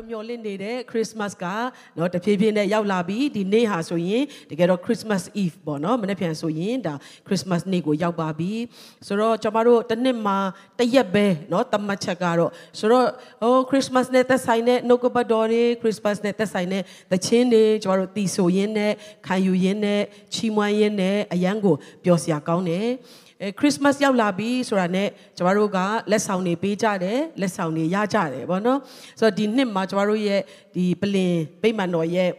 တို့မျှော်လင့်နေတဲ့ Christmas ကเนาะတဖြည်းဖြည်းနဲ့ရောက်လာပြီဒီနေ့ဟာဆိုရင်တကယ်တော့ Christmas Eve ပေါ့เนาะမနေ့ပြန်ဆိုရင်ဒါ Christmas နေ့ကိုရောက်ပါပြီဆိုတော့ကျွန်တော်တို့တစ်နှစ်မှာတစ်ရက်ပဲเนาะတတ်မှတ်ချက်ကတော့ဆိုတော့ဟို Christmas နဲ့သက်ဆိုင်တဲ့နှုတ်ကပတ်တော်တွေ Christmas နဲ့သက်ဆိုင်တဲ့သချင်းတွေကျွန်တော်တို့တီဆိုရင်းနဲ့ခံယူရင်းနဲ့ချီးမွမ်းရင်းနဲ့အရန်ကိုပျော်စရာကောင်းတယ် အဲခရစ်စမတ်ရောက်လာပြီဆိုတာနဲ့ကျမတို့ကလက်ဆောင်တွေပေးကြတယ်လက်ဆောင်တွေရကြတယ်ဗောနော်ဆိုတော့ဒီနှစ်မှာကျမတို့ရဲ့ဒီပလင်ဗိမာန်တော်ရဲ့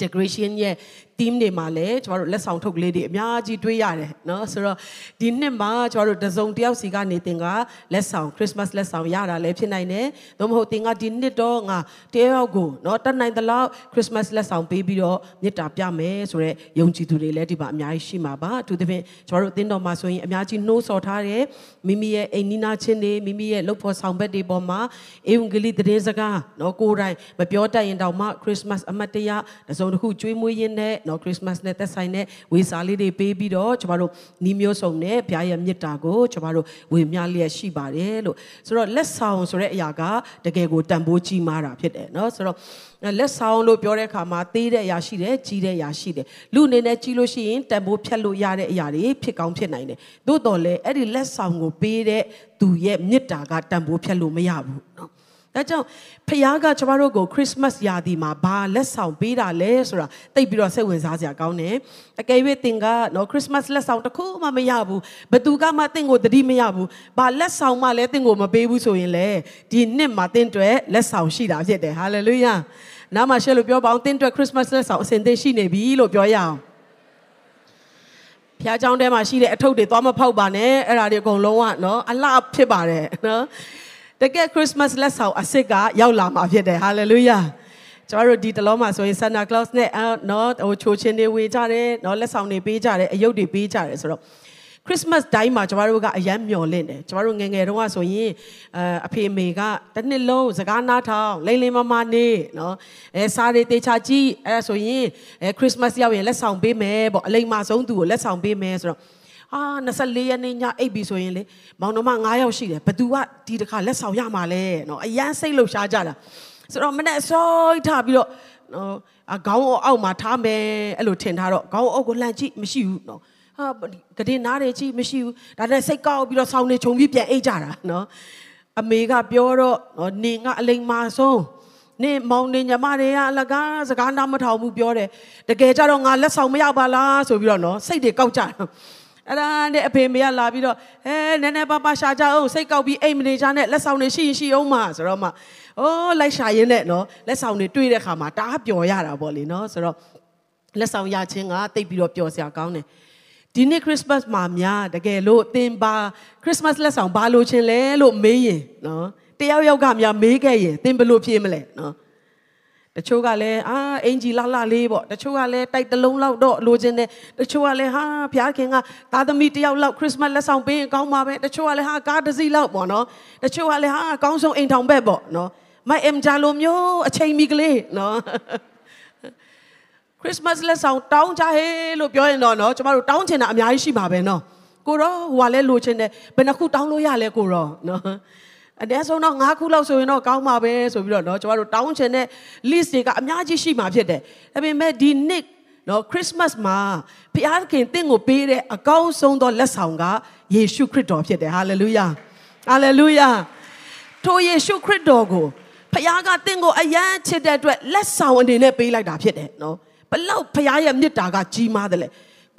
decoration ရဲ့ team တွေမှာလည်းကျမတို့လက်ဆောင်ထုတ်လေးတွေအများကြီးတွေ့ရတယ်เนาะဆိုတော့ဒီနှစ်မှာကျမတို့တစုံတယောက်စီကနေတင်ကလက်ဆောင် Christmas လက်ဆောင်ရတာလည်းဖြစ်နိုင်တယ်။သို့မဟုတ်တင်ကဒီနှစ်တော့ငါတယောက်ကိုเนาะတတ်နိုင်သလောက် Christmas လက်ဆောင်ပေးပြီးတော့မြတ်တာပြမယ်ဆိုတော့ယုံကြည်သူတွေလည်းဒီမှာအများကြီးရှိမှာပါ။အထူးသဖြင့်ကျမတို့အသင်းတော်မှာဆိုရင်အများကြီးနှိုးဆော်ထားတဲ့မိမိရဲ့အိမ်နီးနားချင်းတွေမိမိရဲ့လုပ်ဖို့ဆောင်ဘက်တွေပေါ်မှာအေဝံဂေလိသတင်းစကားเนาะကိုယ်တိုင်မပြောတတ်ရင်တောင်မှ Christmas အမတ်တရတစုံတစ်ခုကျွေးမွေးရင်းနဲ့ နော် Christmas နဲ့သက်ဆိုင်တဲ့ဝေစာလေးတွေပေးပြီးတော့ကျမတို့နီးမျိုးစုံနဲ့ဘုရားရဲ့မြတ်တာကိုကျမတို့ဝေမျှလျက်ရှိပါတယ်လို့ဆိုတော့လက်ဆောင်ဆိုတဲ့အရာကတကယ်ကိုတန်ဖိုးကြီးမားတာဖြစ်တယ်နော်ဆိုတော့လက်ဆောင်လို့ပြောတဲ့အခါမှာသေးတဲ့အရာရှိတယ်ကြီးတဲ့အရာရှိတယ်လူအနေနဲ့ကြီးလို့ရှိရင်တန်ဖိုးဖြတ်လို့ရတဲ့အရာတွေဖြစ်ကောင်းဖြစ်နိုင်တယ်သို့တော်လည်းအဲ့ဒီလက်ဆောင်ကိုပေးတဲ့သူရဲ့မြတ်တာကတန်ဖိုးဖြတ်လို့မရဘူးနော် ဒါကြောင့်ဖခင်ကကျမတို့ကိုခရစ်မတ်ရာသီမှာဘာလက်ဆောင်ပေးတာလဲဆိုတာသိပြီးတော့စိတ်ဝင်စားစရာကောင်းတယ်။အကယ်၍သင်ကနော်ခရစ်မတ်လက်ဆောင်တစ်ခုမှမရဘူး။ဘသူကမှသင်ကိုတတိမရဘူး။ဘာလက်ဆောင်မှလည်းသင်ကိုမပေးဘူးဆိုရင်လေဒီနှစ်မှာသင်တွေလက်ဆောင်ရှိတာဖြစ်တယ်။ဟာလေလုယာ။နားမှာရှယ်လို့ပြောပါအောင်သင်တွေခရစ်မတ်လက်ဆောင်အစဉ်သင်ရှိနေပြီလို့ပြောရအောင်။ဖျားเจ้าထဲမှာရှိတဲ့အထုပ်တွေသွားမဖောက်ပါနဲ့အဲ့ဒါတွေအကုန်လုံးကနော်အလှဖြစ်ပါတယ်နော် တကယ် Christmas လက်ဆောင်အစ်စ်ကရောက်လာမှာဖြစ်တယ် hallelujah ကျွန်တော်တို့ဒီတလုံးမှာဆိုရင် Santa Claus နဲ့နော်ဟိုချိုချင်းတွေဝေကြတယ်နော်လက်ဆောင်တွေပေးကြတယ်အယုတ်တွေပေးကြတယ်ဆိုတော့ Christmas တိုင်းမှာကျမတို့ကအယမ်းမျှော်လင့်တယ်ကျမတို့ငငယ်တုန်းကဆိုရင်အဖေအမေကတစ်နှစ်လုံးစကားနားထောင်လိမ့်လိမ့်မမနေနော်အဲစားတွေတေချာကြည့်အဲဆိုရင်အဲ Christmas ရောက်ရင်လက်ဆောင်ပေးမယ်ပေါ့အလိမ္မာဆုံးသူကိုလက်ဆောင်ပေးမယ်ဆိုတော့ အာ24ရက်နေ့ညအိပ်ပြီဆိုရင်လေမောင်နှမ9ယောက်ရှိတယ်ဘသူကဒီတစ်ခါလက်ဆောင်ရမှာလဲနော်အရန်စိတ်လှုပ်ရှားကြတာဆိုတော့မနေ့စောထားပြီးတော့နော်ခေါင်းအောက်မှာထားမယ်အဲ့လိုထင်ထားတော့ခေါင်းအောက်ကိုလှန်ကြည့်မရှိဘူးနော်ဟာကတင်နားတွေကြည့်မရှိဘူးဒါနဲ့စိတ်ကောက်ပြီးတော့ဆောင်းနေခြုံပြီးပြန်အိတ်ကြတာနော်အမေကပြောတော့နော်နေကအလိမ်မာဆုံးနေမောင်နေညီမတွေကအလကားစကားနားမထောင်ဘူးပြောတယ်တကယ်ကြတော့ငါလက်ဆောင်မရပါလားဆိုပြီးတော့နော်စိတ်တွေကောက်ကြတယ် အဲ့ဒါနဲ့အဖေမေကလာပြီးတော့ဟဲနည်းနည်းပါးပါရှာကြအောင်စိတ်ကောက်ပြီးအိမ်မနေကြနဲ့လက်ဆောင်တွေရှိရင်ရှိအောင်မှာဆိုတော့မှအိုးလိုက်ရှာရင်းနဲ့နော်လက်ဆောင်တွေတွေ့တဲ့ခါမှာတားပျော်ရတာပေါ့လေနော်ဆိုတော့လက်ဆောင်ရခြင်းကတိတ်ပြီးတော့ပျော်စရာကောင်းတယ်ဒီနေ့ခရစ်မတ်မှာများတကယ်လို့သင်ပါခရစ်မတ်လက်ဆောင်ဘာလို့ခြင်းလဲလို့မေးရင်နော်တယောက်ယောက်ကများမေးခဲ့ရင်သင်ဘယ်လိုဖြေမလဲနော် တချို့ကလည်းအာအင်ဂျီလှလှလေးပေါ့တချို့ကလည်းတိုက်တလုံးလောက်တော့လိုချင်တယ်တချို့ကလည်းဟာဘုရားခင်ကသားသမီးတယောက်လောက်ခရစ်မတ်လက်ဆောင်ပေးရင်ကောင်းပါပဲတချို့ကလည်းဟာကားတစ်စီးလောက်ပေါ့နော်တချို့ကလည်းဟာအကောင်းဆုံးအိမ်ထောင်ဘက်ပေါ့နော်မိုက်အမ်ဂျာလိုမျိုးအချိန်မီကလေးနော်ခရစ်မတ်လက်ဆောင်တောင်းကြဟဲလို့ပြောရင်တော့နော်ကျမတို့တောင်းချင်တာအများကြီးရှိပါပဲနော်ကိုတော့ဟိုကလည်းလိုချင်တယ်ဘယ်နှခုတောင်းလို့ရလဲကိုတော့နော် အနည်းဆုံးတော့၅ခုလောက်ဆိုရင်တော့ကောင်းပါပဲဆိုပြီးတော့เนาะကျမတို့တောင်းချင်တဲ့ list တွေကအများကြီးရှိမှာဖြစ်တယ်ဒါပေမဲ့ဒီနှစ်နော် Christmas မှာဘုရားခင်တင့်ကိုပေးတဲ့အကောင်းဆုံးသောလက်ဆောင်ကယေရှုခရစ်တော်ဖြစ်တယ် hallelujah hallelujah ထိုယေရှုခရစ်တော်ကိုဘုရားကတင့်ကိုအယမ်းချစ်တဲ့အတွက်လက်ဆောင်အနေနဲ့ပေးလိုက်တာဖြစ်တယ်နော်ဘလောက်ဘုရားရဲ့မြတ်တာကကြီးမားတယ်လေ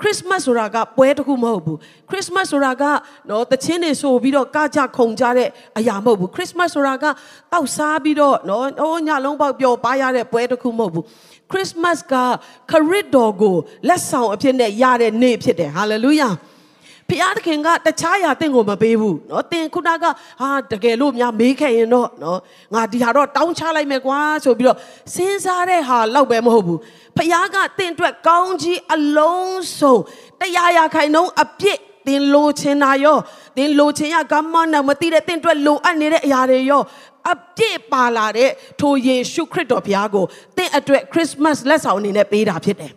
ခရစ်မတ်ဆိုတာကပွဲတစ်ခုမဟုတ်ဘူးခရစ်မတ်ဆိုတာကနော်တချင်းတွေဆိုပြီးတော့ကကြခုံကြတဲ့အရာမဟုတ်ဘူးခရစ်မတ်ဆိုတာကတောက်စားပြီးတော့နော်ဟိုညလုံးပေါက်ပျော်ပါရတဲ့ပွဲတစ်ခုမဟုတ်ဘူးခရစ်မတ်ကခရစ်တော်ကိုလက်ဆောင်အဖြစ်နဲ့ရတဲ့နေ့ဖြစ်တယ်ဟာလေလုယာ ဖျားသခင်ကတခြားရာတင့်ကိုမပေးဘူးเนาะတင်ခုနကဟာတကယ်လို့များမေးခဲ့ရင်တော့เนาะငါဒီဟာတော့တောင်းချလိုက်မယ်ကွာဆိုပြီးတော့စဉ်းစားတဲ့ဟာလောက်ပဲမဟုတ်ဘူးဖခင်ကတင့်အတွက်ကောင်းကြီးအလုံးစုံတရားရာခိုင်နှုန်းအပြည့်သင်လိုချင်တာရောသင်လိုချင်ရကမ္မနာမသိတဲ့သင်အတွက်လိုအပ်နေတဲ့အရာတွေရောအပြည့်ပါလာတဲ့ထိုယေရှုခရစ်တော်ဘုရားကိုသင်အတွက်ခရစ်မတ်လက်ဆောင်အနေနဲ့ပေးတာဖြစ်တယ်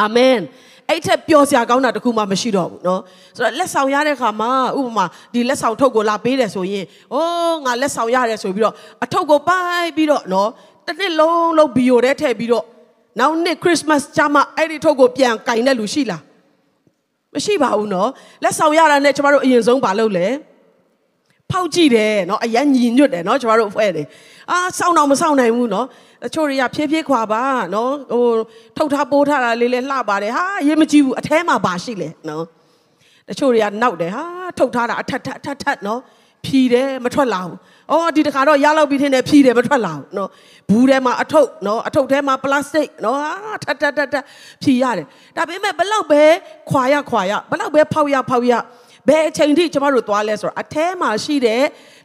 အာမင် အဲ့ထက်ပျော်စရာကောင်းတာတခုမှမရှိတော့ဘူးเนาะဆိုတော့လက်ဆောင်ရတဲ့ခါမှာဥပမာဒီလက်ဆောင်ထုတ်ကိုလာပေးတယ်ဆိုရင်အိုးငါလက်ဆောင်ရတယ်ဆိုပြီးတော့အထုပ်ကိုပိုက်ပြီးတော့เนาะတစ်နှစ်လုံးလုံးဘီယိုထဲထည့်ပြီးတော့နောက်နှစ်ခရစ်စမတ်ကျမှအဲ့ဒီထုတ်ကိုပြန်ကင်တဲ့လူရှိလားမရှိပါဘူးเนาะလက်ဆောင်ရတာနဲ့ကျမတို့အရင်ဆုံးမလုပ်လဲဖောက်ကြည့်တယ်เนาะအရင်ညီညွတ်တယ်เนาะကျမတို့ဖွဲ့တယ်အာစောင်းတော့မစောင်းနိုင်ဘူးเนาะ အချို့တွေကဖြည်းဖြည်းခွာပါနော်ဟိုထုတ်ထားပိုးထားတာလေးလေးလှပါတယ်ဟာရေမကြည့်ဘူးအထဲမှာပါရှိလေနော်တချို့တွေကနောက်တယ်ဟာထုတ်ထားတာအထက်ထက်ထက်ထက်နော်ဖြီတယ်မထွက်လာဘူးအော်ဒီတခါတော့ရလောက်ပြီးထင်းတယ်ဖြီတယ်မထွက်လာဘူးနော်ဘူးထဲမှာအထုပ်နော်အထုပ်ထဲမှာပလတ်စတစ်နော်ဟာထက်ထက်ထက်ထက်ဖြီရတယ်ဒါပေမဲ့ဘလောက်ပဲခွာရခွာရဘလောက်ပဲဖောက်ရဖောက်ရဘယ်အချိန်ထိကျမတို့သွားလဲဆိုတာအထဲမှာရှိတဲ့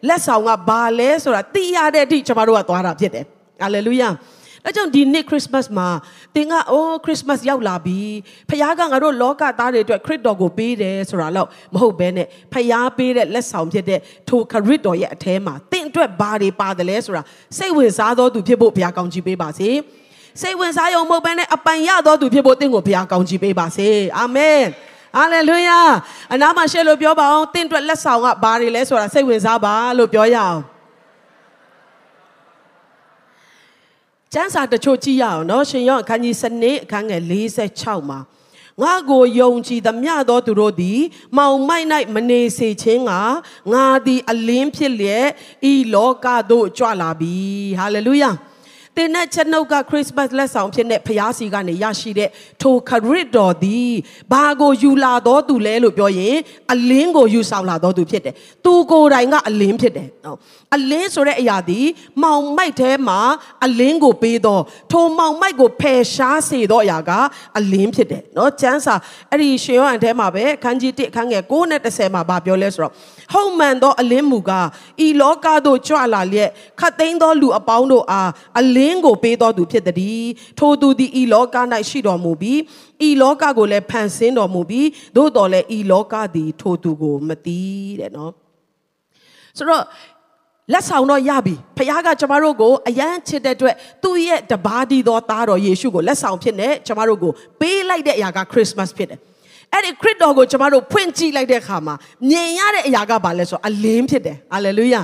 လက်ဆောင်ကဘာလဲဆိုတာသိရတဲ့အထိကျမတို့ကသွားတာဖြစ်တယ် ဟာလေလုယာ။ဒါကြောင့်ဒီနှစ်ခရစ်စမတ်မှာသင်ကအိုးခရစ်စမတ်ရောက်လာပြီဖခင်ကငါတို့လောကသားတွေအတွက်ခရစ်တော်ကိုပေးတယ်ဆိုတာတော့မဟုတ်ဘဲနဲ့ဖခင်ပေးတဲ့လက်ဆောင်ဖြစ်တဲ့ထိုခရစ်တော်ရဲ့အထဲမှာသင်အတွက်ဘာတွေပါတယ်လဲဆိုတာစိတ်ဝင်စားသောသူဖြစ်ဖို့ဘုရားကောင်းချီးပေးပါစေစိတ်ဝင်စားရုံမဟုတ်ဘဲနဲ့အပိုင်ရသောသူဖြစ်ဖို့သင်ကိုဘုရားကောင်းချီးပေးပါစေအာမင်ဟာလေလုယာအနာမှာရှေ့လို့ပြောပါအောင်သင်အတွက်လက်ဆောင်ကဘာတွေလဲဆိုတာစိတ်ဝင်စားပါလို့ပြောရအောင် ကျမ်းစာတချို့ကြည့်ရအောင်နော်ရှင်ယောအခန်းကြီးစနစ်အခန်းငယ်46မှာငါကိုယုံကြည်သမျှသောသူတို့သည် မောင်မိုက်၌မနေစေခြင်းကငါသည်အလင်းဖြစ်လျက်ဤလောကသို့ကြွလာပြီဟာလေလုယာ တင်တဲ့ချက်နှုတ်ကခရစ်စမတ်လက်ဆောင်ဖြစ်တဲ့ဖျားစီကနေရရှိတဲ့ထိုခရစ်တော်သည်ဘာကိုယူလာတော်သူလဲလို့ပြောရင်အလင်းကိုယူဆောင်လာတော်သူဖြစ်တယ်။သူကိုယ်တိုင်ကအလင်းဖြစ်တယ်။နော်။အလင်းဆိုတဲ့အရာသည်မောင်မိုက်ထဲမှာအလင်းကိုပေးတော့ထိုမောင်မိုက်ကိုဖယ်ရှားစေတော့အရာကအလင်းဖြစ်တယ်။နော်။ကျမ်းစာအဲ့ဒီရှင်ယောဟန်ထဲမှာပဲအခန်းကြီး1အခန်းငယ်9နဲ့10မှာဗာပြောလဲဆိုတော့ဟုတ်မှန်သောအလင်းမူကားဤလောကသို့ကြွလာလျက်ခတ်သိမ်းသောလူအပေါင်းတို့အားအလင်းကိုပေးတော်သူဖြစ်သည်ထိုသူသည်ဤလောက၌ရှိတော်မူပြီးဤလောကကိုလည်းဖန်ဆင်းတော်မူပြီးသို့တော်လည်းဤလောကသည် ထိုသူကိုမသိတဲ့နော်ဆိုတော့လက်ဆောင်တော့ရပြီဖခင်ကကျမတို့ကိုအယမ်းချစ်တဲ့အတွက်သူ့ရဲ့တပါးဒီသောသားတော်ယေရှုကိုလက်ဆောင်ဖြစ်နေကျမတို့ကိုပေးလိုက်တဲ့အရာကခရစ်မတ်ဖြစ်တယ်အဲ့ဒီခရစ်တော်ကိုကျမတို့ဖွင့်ကြည့်လိုက်တဲ့အခါမှာမြင်ရတဲ့အရာကဘာလဲဆိုတော့အလင်းဖြစ်တယ်ဟာလေလုယာ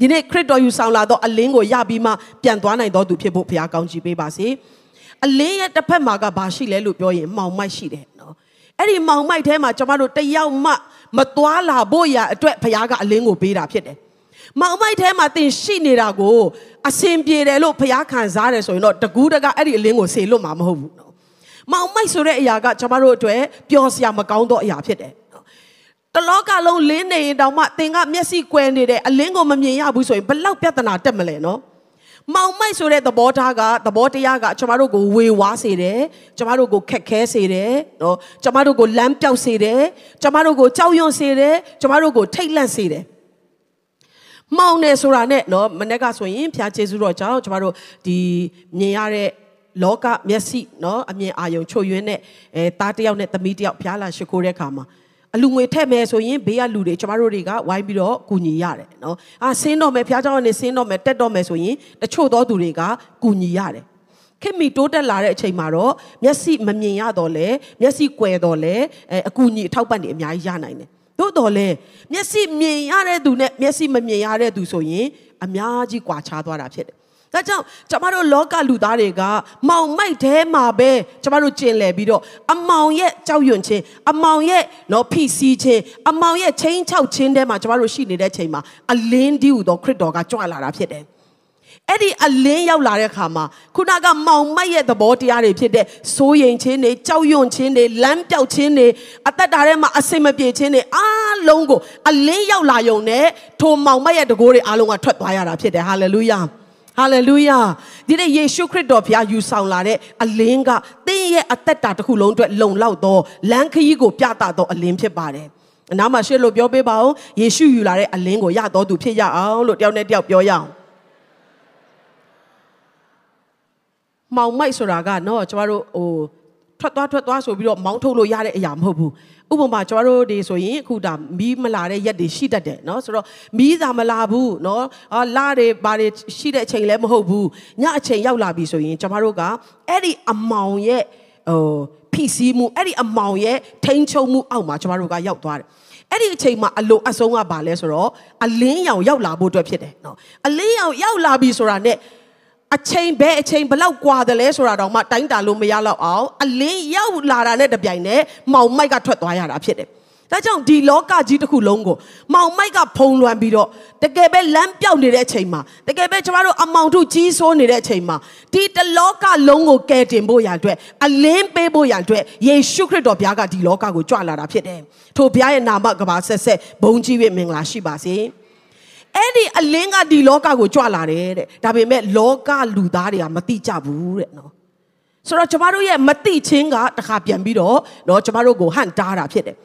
ဒီနေ့ခရစ်တော်ယူဆောင်လာတော့အလင်းကိုရပြီးမှပြန်သွားနိုင်တော်သူဖြစ်ဖို့ဘုရားကောင်းချီးပေးပါစေအလင်းရဲ့တစ်ဖက်မှာကဘာရှိလဲလို့ပြောရင်မှောင်မိုက်ရှိတယ်နော်အဲ့ဒီမှောင်မိုက်ထဲမှာကျမတို့တယောက်မှမသွားလာဖို့ရအတွက်ဘုရားကအလင်းကိုပေးတာဖြစ်တယ်မောင်မိုက်ထဲမှာသင်ရှိနေတာကိုအစင်ပြေတယ်လို့ဘုရားခံစားတယ်ဆိုရင်တော့တကူးတကအဲ့ဒီအလင်းကိုဆေလွတ်မှာမဟုတ်ဘူးနော်မောင်မိုက်ဆိုတဲ့အရာကကျွန်တော်တို့အတွက်ပျော်စရာမကောင်းသောအရာဖြစ်တယ် တလောကလုံးလင်းနေရင်တောင်မှသင်ကမျက်စိကွယ်နေတဲ့အလင်းကိုမမြင်ရဘူးဆိုရင်ဘလောက်ပြဿနာတက်မလဲနော်မောင်မိုက်ဆိုတဲ့သဘောထားကသဘောတရားကကျမတို့ကိုဝေဝါးစေတယ်ကျမတို့ကိုခက်ခဲစေတယ်နော်ကျမတို့ကိုလမ်းပြောက်စေတယ်ကျမတို့ကိုကြောက်ရွံ့စေတယ်ကျမတို့ကိုထိတ်လန့်စေတယ်မောင်နေဆိုတာနဲ့နော်မနေ့ကဆိုရင်ဖျားကျေးဇူးတော်ကြောင့်ကျမတို့ဒီမြင်ရတဲ့လောကမျက်စိနော်အမြင်အာယုံချုပ်ယွင်းတဲ့အဲသားတယောက်နဲ့သမီးတယောက်ဖျားလာရှိခိုးတဲ့ခါမှာ အလူငွေထည့်မယ်ဆိုရင်ဘေးကလူတွေကျမတို့တွေကဝိုင်းပြီးတော့ကူညီရတယ်เนาะအာဆင်းတော့မယ်ဖျားเจ้าကနေဆင်းတော့မယ်တက်တော့မယ်ဆိုရင်တချို့သောသူတွေကကူညီရတယ်ခင်မီတိုးတက်လာတဲ့အချိန်မှာတော့မျက်စိမမြင်ရတော့လဲမျက်စိကွယ်တော့လဲအဲအကူအညီအထောက်ပံ့တွေအများကြီးရနိုင်တယ်သို့တော်လဲမျက်စိမြင်ရတဲ့သူနဲ့မျက်စိမမြင်ရတဲ့သူဆိုရင်အများကြီးကွာခြားသွားတာဖြစ်တယ် ဒါကြောင့်ကျမတို့လောကလူသားတွေကမောင်မိုက်ထဲမှာပဲကျမတို့ကျင်လည်ပြီးတော့အမောင်ရဲ့ကြောက်ရွံ့ခြင်းအမောင်ရဲ့နော်ဖိစီးခြင်းအမောင်ရဲ့ချင်းချောက်ခြင်းထဲမှာကျမတို့ရှိနေတဲ့ချိန်မှာအလင်းဒီဟူသောခရစ်တော်ကကြွလာတာဖြစ်တယ်အဲ့ဒီအလင်းရောက်လာတဲ့အခါမှာခုနကမောင်မိုက်ရဲ့သဘောတရားတွေဖြစ်တဲ့စိုးရိမ်ခြင်းတွေကြောက်ရွံ့ခြင်းတွေလမ်းပြောက်ခြင်းတွေအသက်တာထဲမှာအစိမ့်မပြေခြင်းတွေအားလုံးကိုအလင်းရောက်လာယုံနဲ့ထိုမောင်မိုက်ရဲ့တကိုးတွေအားလုံးကထွက်သွားရတာဖြစ်တယ်ဟာလေလုယာ ဟာလေလုယာဒီနေ့ယေရှုခရစ်တော်ဘုရားယူဆောင်လာတဲ့အလင်းကသင်ရဲ့အသက်တာတစ်ခုလုံးအတွက်လုံလောက်သောလမ်းခရီးကိုပြသသောအလင်းဖြစ်ပါတယ်အနားမှာရှေ့လို့ပြောပေးပါဦးယေရှုယူလာတဲ့အလင်းကိုရတော်သူဖြစ်ရအောင်လို့တယောက်နဲ့တယောက်ပြောရအောင်မောင်မိုက်ဆိုတာကနော်ကျမတို့ဟိုထွက်သွားထွက်သွားဆိုပြီးတော့မောင်းထုတ်လို့ရတဲ့အရာမဟုတ်ဘူး ဥပမာကျွန်တော်တို့တွေဆိုရင်အခုဒါမီးမလာတဲ့ရက်တွေရှိတတ်တယ်เนาะဆိုတော့မီးသာမလာဘူးเนาะအာလာတွေဘာတွေရှိတဲ့အချိန်လည်းမဟုတ်ဘူးညအချိန်ရောက်လာပြီဆိုရင်ကျွန်တော်တို့ကအဲ့ဒီအမောင်ရဲ့ဟို ဖိစီးမှုအဲ့ဒီအမောင်ရဲ့ထိန်ချုံမှုအောက်မှာကျမတို့ကရောက်သွားတယ်အဲ့ဒီအချိန်မှာအလိုအဆုံးကဘာလဲဆိုတော့အလင်းရောင်ရောက်လာဖို့အတွက်ဖြစ်တယ်နော်အလင်းရောင်ရောက်လာပြီဆိုတာ ਨੇ အချိန်ပဲအချိန်ဘလောက်กว่าတယ်လဲဆိုတာတော့မှတိုင်းတာလို့မရတော့အောင်အလင်းရောက်လာတာနဲ့တပြိုင်နက်မောင်မိုက်ကထွက်သွားရတာဖြစ်တယ်။ဒါကြောင့်ဒီလောကကြီးတစ်ခုလုံးကိုမောင်မိုက်ကဖုံလွှမ်းပြီးတော့တကယ်ပဲလမ်းပြောက်နေတဲ့အချိန်မှာတကယ်ပဲကျမတို့အမောင်တို့ကြီးစိုးနေတဲ့အချိန်မှာဒီတလောကလုံးကိုကယ်တင်ဖို့ရန်အတွက်အလင်းပေးဖို့ရန်အတွက်ယေရှုခရစ်တော်ဘုရားကဒီလောကကိုကြွလာတာဖြစ်တယ်။ထို့ဘုရားရဲ့နာမကဘာဆက်ဆက်ဘုန်းကြီး၍မင်္ဂလာရှိပါစေ။ အဲ့ဒီအလင်းကဒီလောကကိုကြွလာတယ်တဲ့ဒါပေမဲ့လောကလူသားတွေကမသိကြဘူးတဲ့နော်ဆိုတော့ကျမတို့ရဲ့မသိချင်းကတခါပြန်ပြီးတော့နော်ကျမတို့ကိုဟန်တားတာဖြစ်တယ်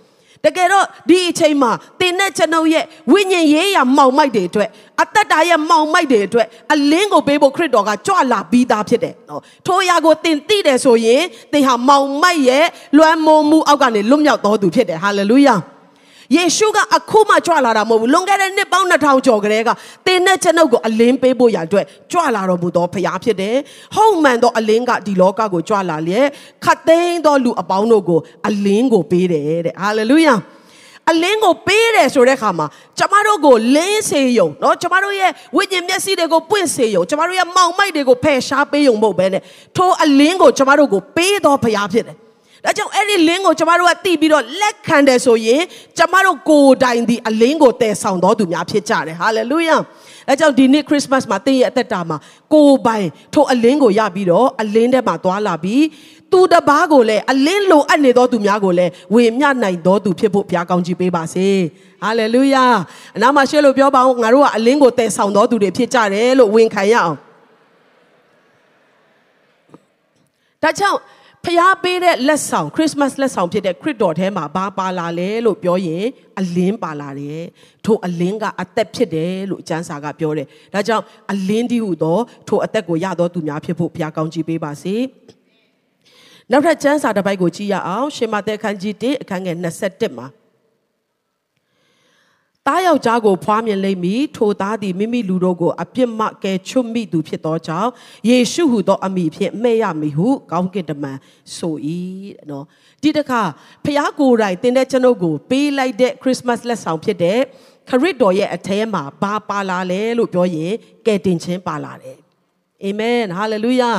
တကယ်တော့ဒီအချိန်မှာတင်တဲ့ကျွန်ုပ်ရဲ့ဝိညာဉ်ရေးရာမောင်မိုက်တွေအတွက်အသက်တာရဲ့မောင်မိုက်တွေအတွက်အလင်းကိုပေးဖို့ခရစ်တော်ကကြွလာပြီးသားဖြစ်တယ်နော်ထိုအရာကိုတင်သိတယ်ဆိုရင်သင်ဟာမောင်မိုက်ရဲ့လွမ်းမိုးမှုအောက်ကနေလွတ်မြောက်တော်သူဖြစ်တယ်ဟာလေလုယာ ယေရှုကအခုမှကြွလာတာမဟုတ်ဘူးလွန်ခဲ့တဲ့နှစ်ပေါင်း2000ကျော်ကလေးကသင်နဲ့ကျွန်ုပ်ကိုအလင်းပေးဖို့ရအတွက်ကြွလာတော်မူသောဖခင်ဖြစ်တယ်။ဟုတ်မှန်သောအလင်းကဒီလောကကိုကြွလာလျက်ခတ်သိမ်းသောလူအပေါင်းတို့ကိုအလင်းကိုပေးတယ်တဲ့။ဟာလေလုယာ။အလင်းကိုပေးတယ်ဆိုတဲ့အခါမှာကျမတို့ကိုလင်းစေယုံเนาะကျမတို့ရဲ့ဝိညာဉ်မျက်စိတွေကိုပွင့်စေယုံကျမတို့ရဲ့မောင်မိုက်တွေကိုဖယ်ရှားပေးယုံမဟုတ်ပဲနဲ့ထိုအလင်းကိုကျမတို့ကိုပေးတော်ဖရားဖြစ်တယ် ဒါကြောင့်အဲ့ဒီလင်းကိုကျမတို့ကတိပြီးတော့လက်ခံတယ်ဆိုရင်ကျမတို့ကိုယ်တိုင်ဒီအလင်းကိုတည်ဆောင်တော်သူများဖြစ်ကြတယ်ဟာလေလုယာအဲကြောင့်ဒီနေ့ခရစ်စမတ်မှာတင်းရဲ့အသက်တာမှာကိုယ်ပိုင်ထိုအလင်းကိုရပြီးတော့အလင်းထဲမှာသွားလာပြီးသူတပားကိုလည်းအလင်းလိုအပ်နေသောသူများကိုလည်းဝေမျှနိုင်သောသူဖြစ်ဖို့ဘုရားကောင်းချီးပေးပါစေဟာလေလုယာအနာမှာရှေ့လို့ပြောပါအောင်ငါတို့ကအလင်းကိုတည်ဆောင်သောသူတွေဖြစ်ကြတယ်လို့ဝန်ခံရအောင်ဒါကြောင့် ဖျားပေးတဲ့လက်ဆောင်ခရစ်မတ်လက်ဆောင်ဖြစ်တဲ့ခရစ်တော်ထဲမှာဘာပါလာလဲလို့ပြောရင်အလင်းပါလာတယ်ထိုအလင်းကအသက်ဖြစ်တယ်လို့အကျမ်းစာကပြောတယ်ဒါကြောင့်အလင်းဒီဟုသောထိုအသက်ကိုရသောသူများဖြစ်ဖို့ဘုရားကောင်းချီးပေးပါစေနောက်ထပ်ကျမ်းစာတစ်ပိုက်ကိုကြည့်ရအောင်ရှင်မသက်ခန်းကြီး1အခန်းငယ်27မှာ သားယောက်ျားကိုဖွားမြင်လိမ့်မည်ထိုသားသည်မိမိလူတို့ကိုအပြစ်မှကယ်ချွတ်မိသူဖြစ်သောကြောင့်ယေရှုဟုသောအမိဖြင့်မှဲ့ရမည်ဟုကောင်းကင်တမန်ဆို၏တဲ့နော်ဒီတခါဖျားကိုယ်တိုင်တင်တဲ့ကျွန်ုပ်ကိုပေးလိုက်တဲ့ခရစ်မတ်လက်ဆောင်ဖြစ်တဲ့ခရစ်တော်ရဲ့အထဲမှာဘာပါလာလဲလို့ပြောရင်ကယ်တင်ခြင်းပါလာတယ်အာမင်ဟာလေလုယာ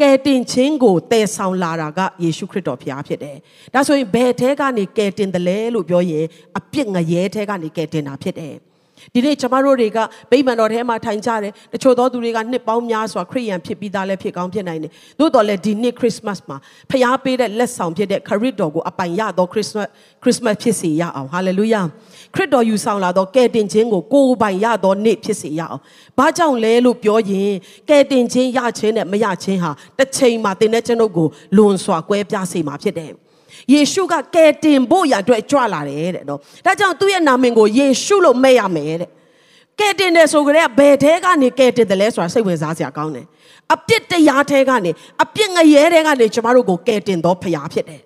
ကယ်တင်ခြင်းကိုတည်ဆောင်လာတာကယေရှုခရစ်တော်ဖျားဖြစ်တယ်။ဒါဆိုရင်ဘယ်ထဲကနေကယ်တင်တယ်လဲလို့ပြောရင်အပြစ်ငရဲထဲကနေကယ်တင်တာဖြစ်တယ်။ ဒီနေ့ကျမတို့တွေကဗိမာန်တော်ထဲမှာထိုင်ကြတယ်တချို့သောသူတွေကနှစ်ပေါင်းများစွာခရိယန်ဖြစ်ပြီးသားလည်းဖြစ်ကောင်းဖြစ်နိုင်တယ်သို့တော်လည်းဒီနှစ်ခရစ်မတ်မှာဖျားပေးတဲ့လက်ဆောင်ဖြစ်တဲ့ခရစ်တော်ကိုအပိုင်ရသောခရစ်မတ်ခရစ်မတ်ဖြစ်စေရအောင်ဟာလေလုယာခရစ်တော်ယူဆောင်လာသောကယ်တင်ခြင်းကိုကိုယ်ပိုင်ရသောနေ့ဖြစ်စေရအောင်ဘာကြောင့်လဲလို့ပြောရင်ကယ်တင်ခြင်းရခြင်းနဲ့မရခြင်းဟာတစ်ချိန်မှာတင်တဲ့ကျွန်ုပ်ကိုလွန်စွာကွဲပြားစေမှာဖြစ်တယ် ယေရှုကကယ်တင်ဖို့ရအတွက်ကြွလာတယ်တဲ့နော်ဒါကြောင့်သူ့ရဲ့နာမည်ကိုယေရှုလို့မဲ့ရမယ်တဲ့ကယ်တင်တယ်ဆိုကြတဲ့ဘယ်ထဲကနေကယ်တင်တယ်လဲဆိုတာစိတ်ဝင်စားစရာကောင်းတယ်အပြစ်တရားထဲကနေအပြစ်ငရဲထဲကနေကျမတို့ကိုကယ်တင်တော်ဖရာဖြစ်တယ်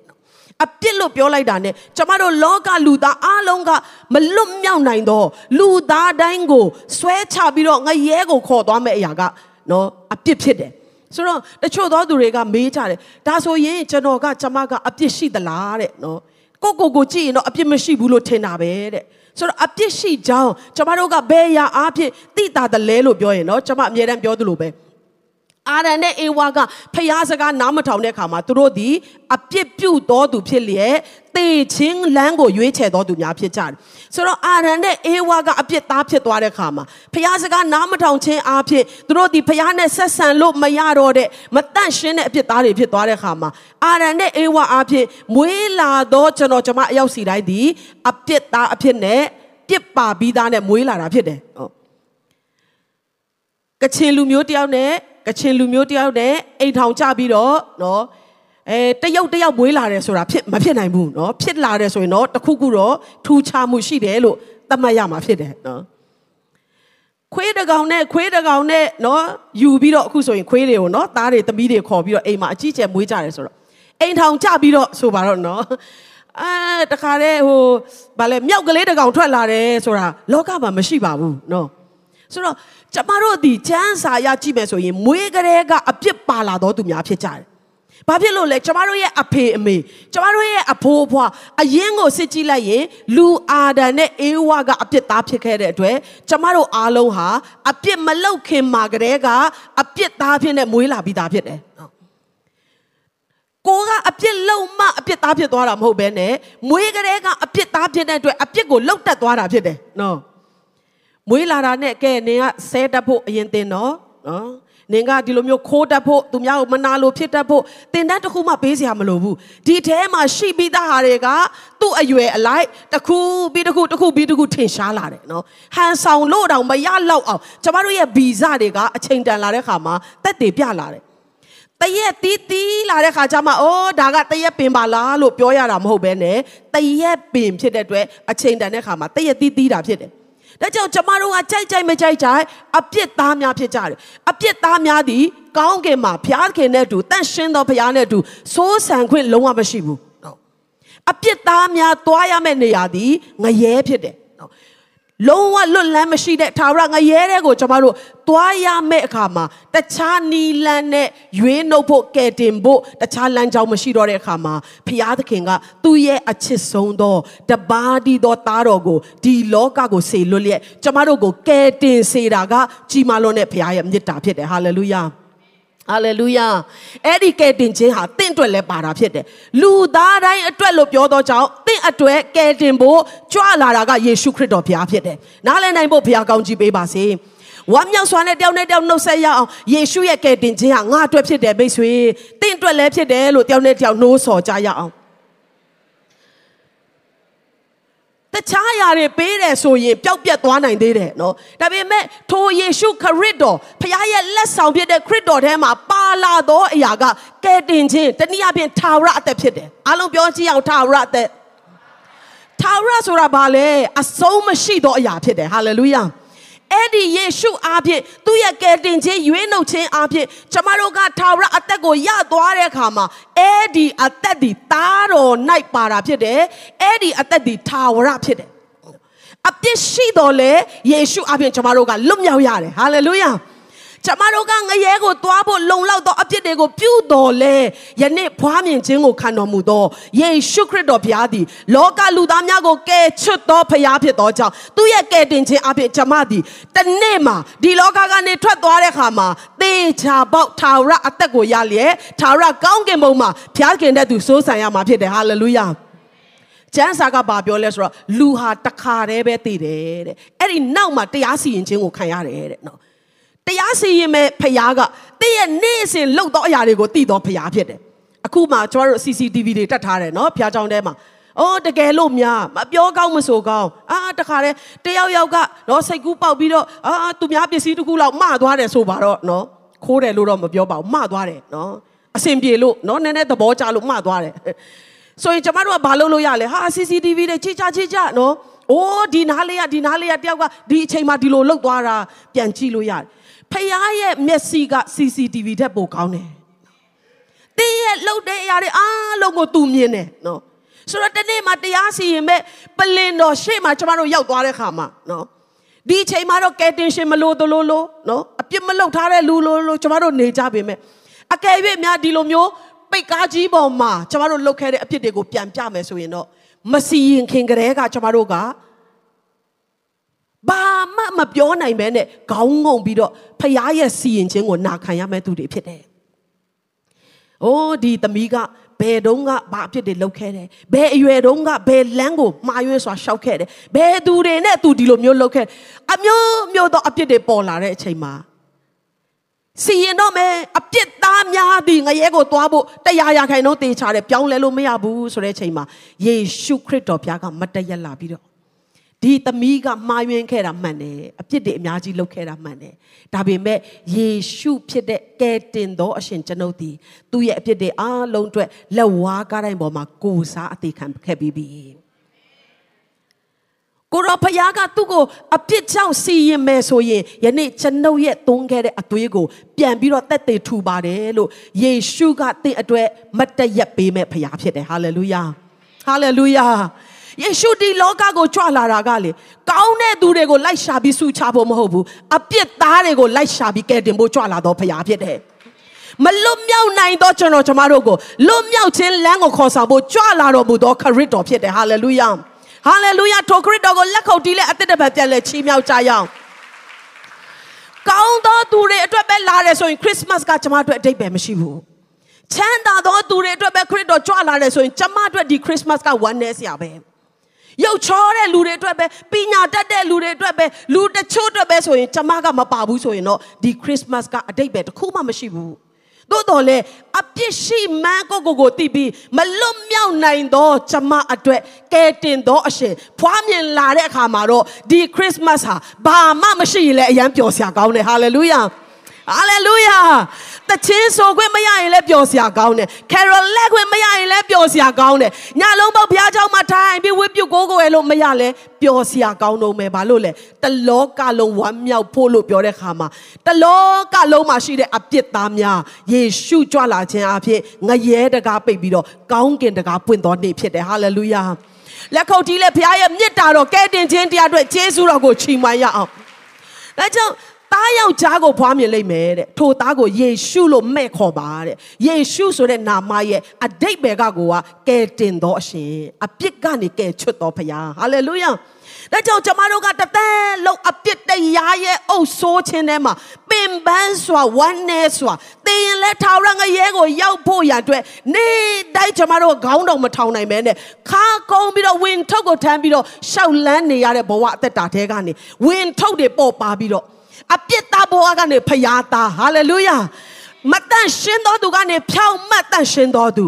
အပြစ်လို့ပြောလိုက်တာ ਨੇ ကျမတို့လောကလူသားအားလုံးကမလွတ်မြောက်နိုင်တော့လူသားတိုင်းကိုဆွဲချပြီးတော့ငရဲကိုခေါ်သွားမယ့်အရာကနော်အပြစ်ဖြစ်တယ် ဆိုတော့တချို့သောသူတွေကမေးကြတယ်ဒါဆိုရင်ကျွန်တော်ကကျမကအပြစ်ရှိသလားတဲ့နော်ကိုကိုကိုကြည့်ရင်တော့အပြစ်မရှိဘူးလို့ထင်တာပဲတဲ့ဆိုတော့အပြစ်ရှိကြောင်းကျမတို့ကဘယ်ရာအားဖြင့်သိတာတလဲလို့ပြောရင်နော်ကျမအမြဲတမ်းပြောသလိုပဲ အာရန်နဲ့အေဝါကဖျားစကားနားမထောင်တဲ့အခါမှာသူတို့ဒီအပြစ်ပြုတ်တော်သူဖြစ်လျက်တေချင်းလမ်းကိုရွေးချယ်တော်သူများဖြစ်ကြတယ်ဆိုတော့အာရန်နဲ့အေဝါကအပြစ်သားဖြစ်သွားတဲ့အခါမှာဖျားစကားနားမထောင်ခြင်းအားဖြင့်သူတို့ဒီဖျားနဲ့ဆက်ဆံလို့မရတော့တဲ့မတန့်ရှင်းတဲ့အပြစ်သားတွေဖြစ်သွားတဲ့အခါမှာအာရန်နဲ့အေဝါအားဖြင့်မွေးလာသောကျွန်တော်ကျမအယောက်စီတိုင်းဒီအပြစ်သားအဖြစ်နဲ့ပြစ်ပါပြီးသားနဲ့မွေးလာတာဖြစ်တယ်ဟုတ်ကချင်လူမျိုးတယောက်နဲ့ ကချင်လူမျိုးတယောက်နဲ့အိမ်ထောင်ချပြီးတော့နော်အဲတယောက်တယောက်မွေးလာတယ်ဆိုတာဖြစ်မဖြစ်နိုင်ဘူးနော်ဖြစ်လာတယ်ဆိုရင်တော့တခုခုတော့ထူခြားမှုရှိတယ်လို့သတ်မှတ်ရမှာဖြစ်တယ်နော်ခွေးတကောင်နဲ့ခွေးတကောင်နဲ့နော်ယူပြီးတော့အခုဆိုရင်ခွေးတွေကိုနော်သားတွေသမီးတွေခေါ်ပြီးတော့အိမ်မှာအကြီးကျယ်မွေးကြတယ်ဆိုတော့အိမ်ထောင်ချပြီးတော့ဆိုပါတော့နော်အဲတခါတည်းဟိုဗာလဲမြောက်ကလေးတကောင်ထွက်လာတယ်ဆိုတာလောကမှာမရှိပါဘူးနော်ဆိုတော့ ကျမတို့ဒီချမ်းစာရကြည့်မယ်ဆိုရင်မွေးကလေးကအပြစ်ပါလာတော့သူများဖြစ်ကြတယ်ဘာဖြစ်လို့လဲကျမတို့ရဲ့အဖေအမေကျမတို့ရဲ့အဖိုးအဖွားအရင်ကိုစစ်ကြည့်လိုက်ရင်လူအာဒံနဲ့အေဝါကအပြစ်သားဖြစ်ခဲ့တဲ့အတွက်ကျမတို့အားလုံးဟာအပြစ်မလောက်ခင်မှာကတည်းကအပြစ်သားဖြစ်နဲ့မွေးလာပြီးသားဖြစ်တယ်ကိုကအပြစ်လုံးမအပြစ်သားဖြစ်သွားတာမဟုတ်ဘဲနဲ့မွေးကလေးကအပြစ်သားဖြစ်တဲ့အတွက်အပြစ်ကိုလှုပ်တက်သွားတာဖြစ်တယ်နော် မွေးလာတာနဲ့ကဲနင်ကဆဲတက်ဖို့အရင်တင်နော်နော်နင်ကဒီလိုမျိုးခိုးတတ်ဖို့သူများကိုမနာလိုဖြစ်တတ်ဖို့တင်တန်းတစ်ခုမှပေးစရာမလိုဘူးဒီထဲမှာရှိပြီးသားဟာတွေကသူ့အရွယ်အလိုက်တစ်ခုပြီးတစ်ခုတစ်ခုပြီးတစ်ခုထင်ရှားလာတယ်နော်ဟန်ဆောင်လို့တောင်မရလောက်အောင်ကျမတို့ရဲ့ဗီဇတွေကအချိန်တန်လာတဲ့ခါမှာတက်တည်ပြလာတယ်တရက်တီးတီးလာတဲ့ခါကျမှအော်ဒါကတရက်ပင်ပါလားလို့ပြောရတာမဟုတ်ဘဲနဲ့တရက်ပင်ဖြစ်တဲ့အတွက်အချိန်တန်တဲ့ခါမှာတရက်တီးတီးတာဖြစ်တယ် ဒါကြောင့်ကျမတို့ကကြိုက်ကြိုက်မကြိုက်ကြိုက်အပြစ်သားများဖြစ်ကြတယ်အပြစ်သားများသည်ကောင်းကင်မှာဘုရားခင်နဲ့တူတန့်ရှင်းသောဘုရားနဲ့တူစိုးစံခွင့်လုံးဝမရှိဘူးအပြစ်သားများသွားရမယ့်နေရာသည်ငရဲဖြစ်တယ် လုံးဝလွတ်လန်းမရှိတဲ့ထာဝရငရဲတဲ့ကိုကျွန်တော်တို့သွားရမယ့်အခါမှာတခြားနီလန်းနဲ့ရွေးနှုတ်ဖို့ကဲတင်ဖို့တခြားလမ်းကြောင်းမရှိတော့တဲ့အခါမှာဖျားသခင်ကသူ့ရဲ့အချစ်ဆုံးသောတပါးဒီသောသားတော်ကိုဒီလောကကိုစေလွတ်လျက်ကျွန်တော်တို့ကိုကဲတင်စေတာကကြီးမားလွန်းတဲ့ဖျားရဲ့မြတ်တာဖြစ်တယ်ဟာလေလုယာ ဟာလေလုယာအဲ့ဒီကယ်တင်ခြင်းဟာတင့်အတွက်လည်းပါတာဖြစ်တယ်လူသားတိုင်းအတွက်လို့ပြောတော့ကြောင့်တင့်အတွက်ကယ်တင်ဖို့ကြွလာတာကယေရှုခရစ်တော်ဘုရားဖြစ်တယ်နားလည်နိုင်ဖို့ဘုရားကောင်းကြီးပေးပါစေဝမ်းမြောက်စွာနဲ့တယောက်နဲ့တယောက်နှုတ်ဆက်ရအောင်ယေရှုရဲ့ကယ်တင်ခြင်းဟာငါအတွက်ဖြစ်တယ်မိတ်ဆွေတင့်အတွက်လည်းဖြစ်တယ်လို့တယောက်နဲ့တယောက်နှိုးဆော်ကြရအောင် တခြားຢာတွေပေးတယ်ဆိုရင်ပျောက်ပြက်သွားနိုင်သေးတယ်နော်ဒါပေမဲ့ထိုယေရှုခရစ်တော်ဖခင်ရဲ့လက်ဆောင်ဖြစ်တဲ့ခရစ်တော်ထဲမှာပါလာသောအရာကကယ်တင်ခြင်းတနည်းအားဖြင့်ထာဝရအသက်ဖြစ်တယ်အားလုံးပြောကြည့်အောင်ထာဝရအသက်ထာဝရဆိုတာဘာလဲအဆုံးမရှိသောအရာဖြစ်တယ်ဟာလေလုယာ အဲ့ဒီယေရှုအားဖြင့်သူ့ရဲ့ကယ်တင်ခြင်းရွေးနှုတ်ခြင်းအားဖြင့်ကျမတို့ကထာဝရအသက်ကိုရသွားတဲ့အခါမှာအဲ့ဒီအသက်ဒီသားတော်၌ပါတာဖြစ်တယ်အဲ့ဒီအသက်ဒီထာဝရဖြစ်တယ်အပြစ်ရှိတော်လေယေရှုအားဖြင့်ကျမတို့ကလွတ်မြောက်ရတယ်ဟာလေလုယာ ကျမတို့ကငရဲကိုသွားဖို့လုံလောက်သောအပြစ်တွေကိုပြုတော်လဲယနေ့ဖွားမြင်ခြင်းကိုခံတော်မူသောယေရှုခရစ်တော်ဘုရားသည်လောကလူသားများကိုကယ်ချွတ်သောဘုရားဖြစ်သောကြောင့်သူရဲ့ကယ်တင်ခြင်းအဖြစ်ကျမသည်တနေ့မှာဒီလောကကနေထွက်သွားတဲ့အခါမှာသေချာပေါက်ထာဝရအသက်ကိုရလျက်ထာဝရကောင်းကင်ဘုံမှာဘုရားခင်တဲ့သူစိုးစံရမှာဖြစ်တယ်ဟာလေလုယာကျမ်းစာကဘာပြောလဲဆိုတော့လူဟာတခါတည်းပဲသိတယ်တဲ့အဲ့ဒီနောက်မှာတရားစီရင်ခြင်းကိုခံရတယ်တဲ့နော် တရားစီရင်မဲ့ဖရားကတည့်ရဲ့နေ့စဉ်လှုပ်သောအရာတွေကိုသိသောဖရားဖြစ်တယ်အခုမှကျွန်တော်တို့ CCTV တွေတက်ထားတယ်နော်ဖရားကြောင်ထဲမှာအော်တကယ်လို့များမပြောကောင်းမဆိုကောင်းအာတခါတည်းတယောက်ယောက်ကနော်စိတ်ကူးပေါက်ပြီးတော့အာသူများပစ္စည်းတစ်ခုလောက်မသွားတယ်ဆိုပါတော့နော်ခိုးတယ်လို့တော့မပြောပါဘူးမသွားတယ်နော်အဆင်ပြေလို့နော်နည်းနည်းသဘောကျလို့မသွားတယ်ဆိုရင်ကျမတို့ကဘာလုပ်လို့ရလဲဟာ CCTV တွေချိချချိချနော်အိုးဒီနားလေးကဒီနားလေးကတယောက်ကဒီအချိန်မှာဒီလိုလှုပ်သွားတာပြန်ကြည့်လို့ရတယ် ဖခင်ရဲ့မျက်စိက CCTV ထက်ပိုကောင်းတယ်။တင်းရဲ့လှုပ်တဲ့အရာတွေအားလုံးကိုသူမြင်တယ်နော်။ဆိုတော့တနေ့မှတရားစီရင်မဲ့ပလင်တော်ရှေ့မှာကျမတို့ရောက်သွားတဲ့ခါမှာနော်။ဒီအချိန်မှာတော့ကယ်တင်ရှင်မလို့တလို့လို့နော်အပြစ်မလုတ်ထားတဲ့လူလို့လို့ကျမတို့နေကြပေမဲ့အကယ်၍များဒီလိုမျိုးပိတ်ကားကြီးပေါ်မှာကျမတို့လုတ်ခဲ့တဲ့အပြစ်တွေကိုပြန်ပြမယ်ဆိုရင်တော့မစီရင်ခင်ကလေးကကျမတို့က ဘာမှမပြောနိုင်ပဲနဲ့ခေါင်းငုံပြီးတော့ဖရားရဲ့စီရင်ခြင်းကိုနာခံရမယ့်သူတွေဖြစ်တယ်။အိုးဒီသမီးကဘယ်တုန်းကဘာအဖြစ်တွေလုပ်ခဲ့တယ်။ဘယ်အရွယ်တုန်းကဘယ်လမ်းကိုမှားရွေးစွာရှောက်ခဲ့တယ်။ဘယ်သူတွေနဲ့သူဒီလိုမျိုးလုပ်ခဲ့အမျိုးမျိုးသောအဖြစ်တွေပေါ်လာတဲ့အချိန်မှာစီရင်တော့မယ်အပြစ်သားများသည်ငရဲကိုသွားဖို့တရားရခိုင်တော့တေချာတယ်ပြောင်းလဲလို့မရဘူးဆိုတဲ့အချိန်မှာယေရှုခရစ်တော်ဘုရားကမတည့်ရလာပြီးတော့ ဒီသမီးကမှားယွင်းခဲ့တာမှန်တယ်အပြစ်တွေအများကြီးလုပ်ခဲ့တာမှန်တယ်ဒါပေမဲ့ယေရှုဖြစ်တဲ့ကယ်တင်သောအရှင်ကျွန်ုပ်သည်သူ့ရဲ့အပြစ်တွေအားလုံးအတွက်လက်ဝါးကားတိုင်းပေါ်မှာကိုစားအသေးခံခဲ့ပြီးပြီကိုရောဖယားကသူ့ကိုအပြစ်ကြောင့်စီရင်မယ်ဆိုရင်ယနေ့ကျွန်ုပ်ရဲ့သွန်းခဲ့တဲ့အသွေးကို ပြန်ပြီးတော့တက်တည်ထူပါတယ်လို့ယေရှုကတင့်အတွက်မတ်တရက်ပေးမဲ့ဖယားဖြစ်တယ်ဟာလေလုယာဟာလေလုယာ ယေရှုဒီလောကကိုကြွလာတာကလေကောင်းတဲ့သူတွေကိုလိုက်ရှာပြီးဆုချဖို့မဟုတ်ဘူးအပြစ်သားတွေကိုလိုက်ရှာပြီးကယ်တင်ဖို့ကြွလာတော့ဖရားဖြစ်တယ်မလွတ်မြောက်နိုင်သောကျွန်တော်ကျမတို့ကိုလွတ်မြောက်ခြင်းလမ်းကိုခေါ်ဆောင်ဖို့ကြွလာတော်မူသောခရစ်တော်ဖြစ်တယ်ဟာလေလုယာဟာလေလုယာထိုခရစ်တော်ကိုလက်ခုပ်တီးလက်အသက်တပတ်ပြန်လဲချီးမြှောက်ကြရအောင်ကောင်းသောသူတွေအတွက်ပဲလာတယ်ဆိုရင်ခရစ်စမတ်ကကျမတို့အတိတ်ပဲမရှိဘူးချမ်းသာသောသူတွေအတွက်ပဲခရစ်တော်ကြွလာတယ်ဆိုရင်ကျမတို့ဒီခရစ်စမတ်ကဝမ်းနည်းစရာပဲ ရုပ်ချောတဲ့လူတွေအတွက်ပဲပညာတတ်တဲ့လူတွေအတွက်ပဲလူတချို့အတွက်ပဲဆိုရင်ကျမကမပါဘူးဆိုရင်တော့ဒီခရစ်မတ်ကအတိတ်ပဲတစ်ခုမှမရှိဘူးသို့တော်လေအပြစ်ရှိမှန်းကိုကိုကိုတည်ပြီးမလွတ်မြောက်နိုင်သောကျမအတွက်ကဲတင်သောအရှင်ဖွားမြင်လာတဲ့အခါမှာတော့ဒီခရစ်မတ်ဟာဘာမှမရှိရင်လည်းအရန်ပျော်စရာကောင်းတယ်ဟာလေလုယာ ဟာလေလုယာတချင်းဆိုခွင့်မရရင်လည်းပျော်စရာကောင်းတယ်ကယ်ရိုလက်ခွင့်မရရင်လည်းပျော်စရာကောင်းတယ်ညလုံးပေါက်ဘုရားကျောင်းမှာထိုင်ပြီးဝိပုကိုးကိုယ်လို့မရလဲပျော်စရာကောင်းတော့မယ်ဘာလို့လဲတလောကလုံးဝမ်းမြောက်ဖို့လို့ပြောတဲ့ခါမှာတလောကလုံးမှာရှိတဲ့အပြစ်သားများယေရှုကြွလာခြင်းအဖြစ်ငရဲတကားပိတ်ပြီးတော့ကောင်းကင်တကားပွင့်တော်နေ့ဖြစ်တယ်ဟာလေလုယာလက်ခုပ်တီးလက်ဘုရားရဲ့မြစ်တာတော်ကဲတင်ခြင်းတရားအတွက်ယေရှုတော်ကိုချီးမွမ်းရအောင်ဒါကြောင့် သားယောက်ျားကိုဖွားမြင်လိုက်မယ်တဲ့ထိုသားကိုယေရှုလို့မဲ့ခေါ်ပါတဲ့ယေရှုဆိုတဲ့နာမရဲ့အတိတ်ဘယ်ကကိုကကယ်တင်တော်အရှင်အပြစ်ကနေကယ်ချွတ်တော်ဖခင်ဟာလေလုယာဒါကြောင့်ကျမတို့ကတသက်လုံးအပြစ်တရားရဲ့အုပ်ဆိုးခြင်းထဲမှာပင်ပန်းစွာဝမ်းနည်းစွာတင်ရင်လဲထာဝရငရဲကိုရောက်ဖို့ရအတွက်နေတိုင်းကျမတို့ခေါင်းတော်မထောင်နိုင်မဲနဲ့ခါကုန်းပြီးတော့ဝင်ထုတ်ကိုထမ်းပြီးတော့ရှောက်လန်းနေရတဲ့ဘဝအသက်တာထဲကနေဝင်ထုတ်တွေပေါ်ပါပြီးတော့ အပြစ်သားဘဝကနေဖျားသားဟာလေလုယာမတန့်ရှင်းသောသူကနေဖြောင်းမတ်တန့်ရှင်းသောသူ